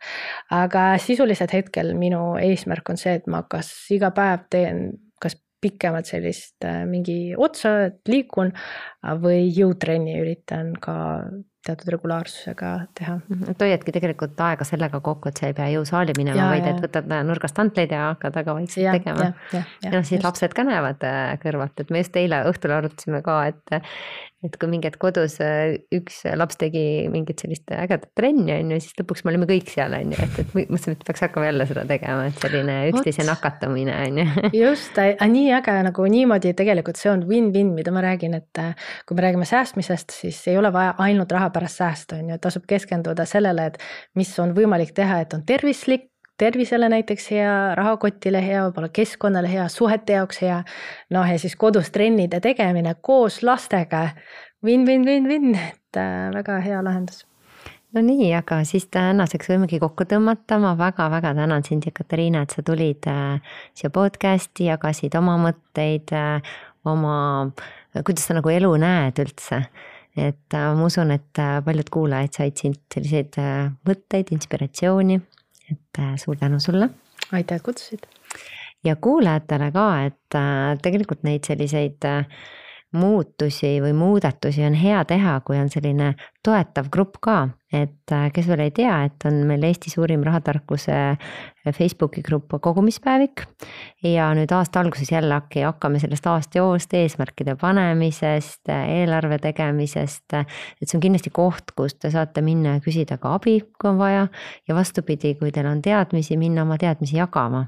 aga sisuliselt hetkel minu eesmärk on see, et ma kas iga päev teen kas pikemat sellist äh, mingi otsa, et liikun või jõutrenni üritan ka teatud regulaarsusega teha. et hoiadki tegelikult aega sellega kokku, et sa ei pea jõusaali minema, vaid et võtad nurgast hantleid ja hakkad väga vaikselt ja, tegema. ja, ja noh, siis just. lapsed ka näevad äh, kõrvalt, et me just eile õhtul arutasime ka, et et kui mingi hetk kodus äh, üks laps tegi mingit sellist ägedat trenni, on ju, siis lõpuks me olime kõik seal, on ju, et, et mõtlesime, et peaks hakkama jälle seda tegema, et selline üksteise nakatamine, on ju. just, nii äge nagu niimoodi tegelikult see on win-win, mida ma räägin, et äh, kui me räägime säästmisest, siis ei ole vaja ainult raha pärast säästa, on ju, tasub keskenduda sellele, et mis on võimalik teha, et on tervislik, tervisele näiteks hea, rahakotile hea, võib-olla keskkonnale hea, suhete jaoks hea. noh, ja siis kodus trennide tegemine koos lastega. Win, win, win, win, et äh, väga hea lahendus. No nii, aga siis tänaseks võimegi kokku tõmmata, ma väga-väga tänan sind, Katariina, et sa tulid äh, siia podcast'i, jagasid oma mõtteid äh,, oma, kuidas sa nagu elu näed üldse. Et ma usun, et paljud kuulajad said siit selliseid mõtteid, inspiratsiooni, et suur tänu sulle. aitäh, et kutsusid. ja kuulajatele ka, et tegelikult neid selliseid muutusi või muudatusi on hea teha, kui on selline toetav grupp ka, et äh, kes veel ei tea, et on meil Eesti suurim rahatarkuse äh, Facebooki grupp Kogumispäevik. ja nüüd aasta alguses jälle hakkame sellest aastajoost, eesmärkide panemisest, eelarve tegemisest. et see on kindlasti koht, kus te saate minna ja küsida ka abi, kui on vaja ja vastupidi, kui teil on teadmisi, minna oma teadmisi jagama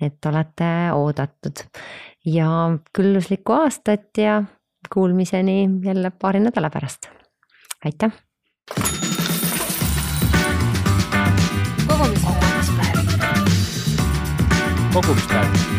et olete oodatud ja külluslikku aastat ja kuulmiseni jälle paari nädala pärast. aitäh. kogumispäev. kogumispäev.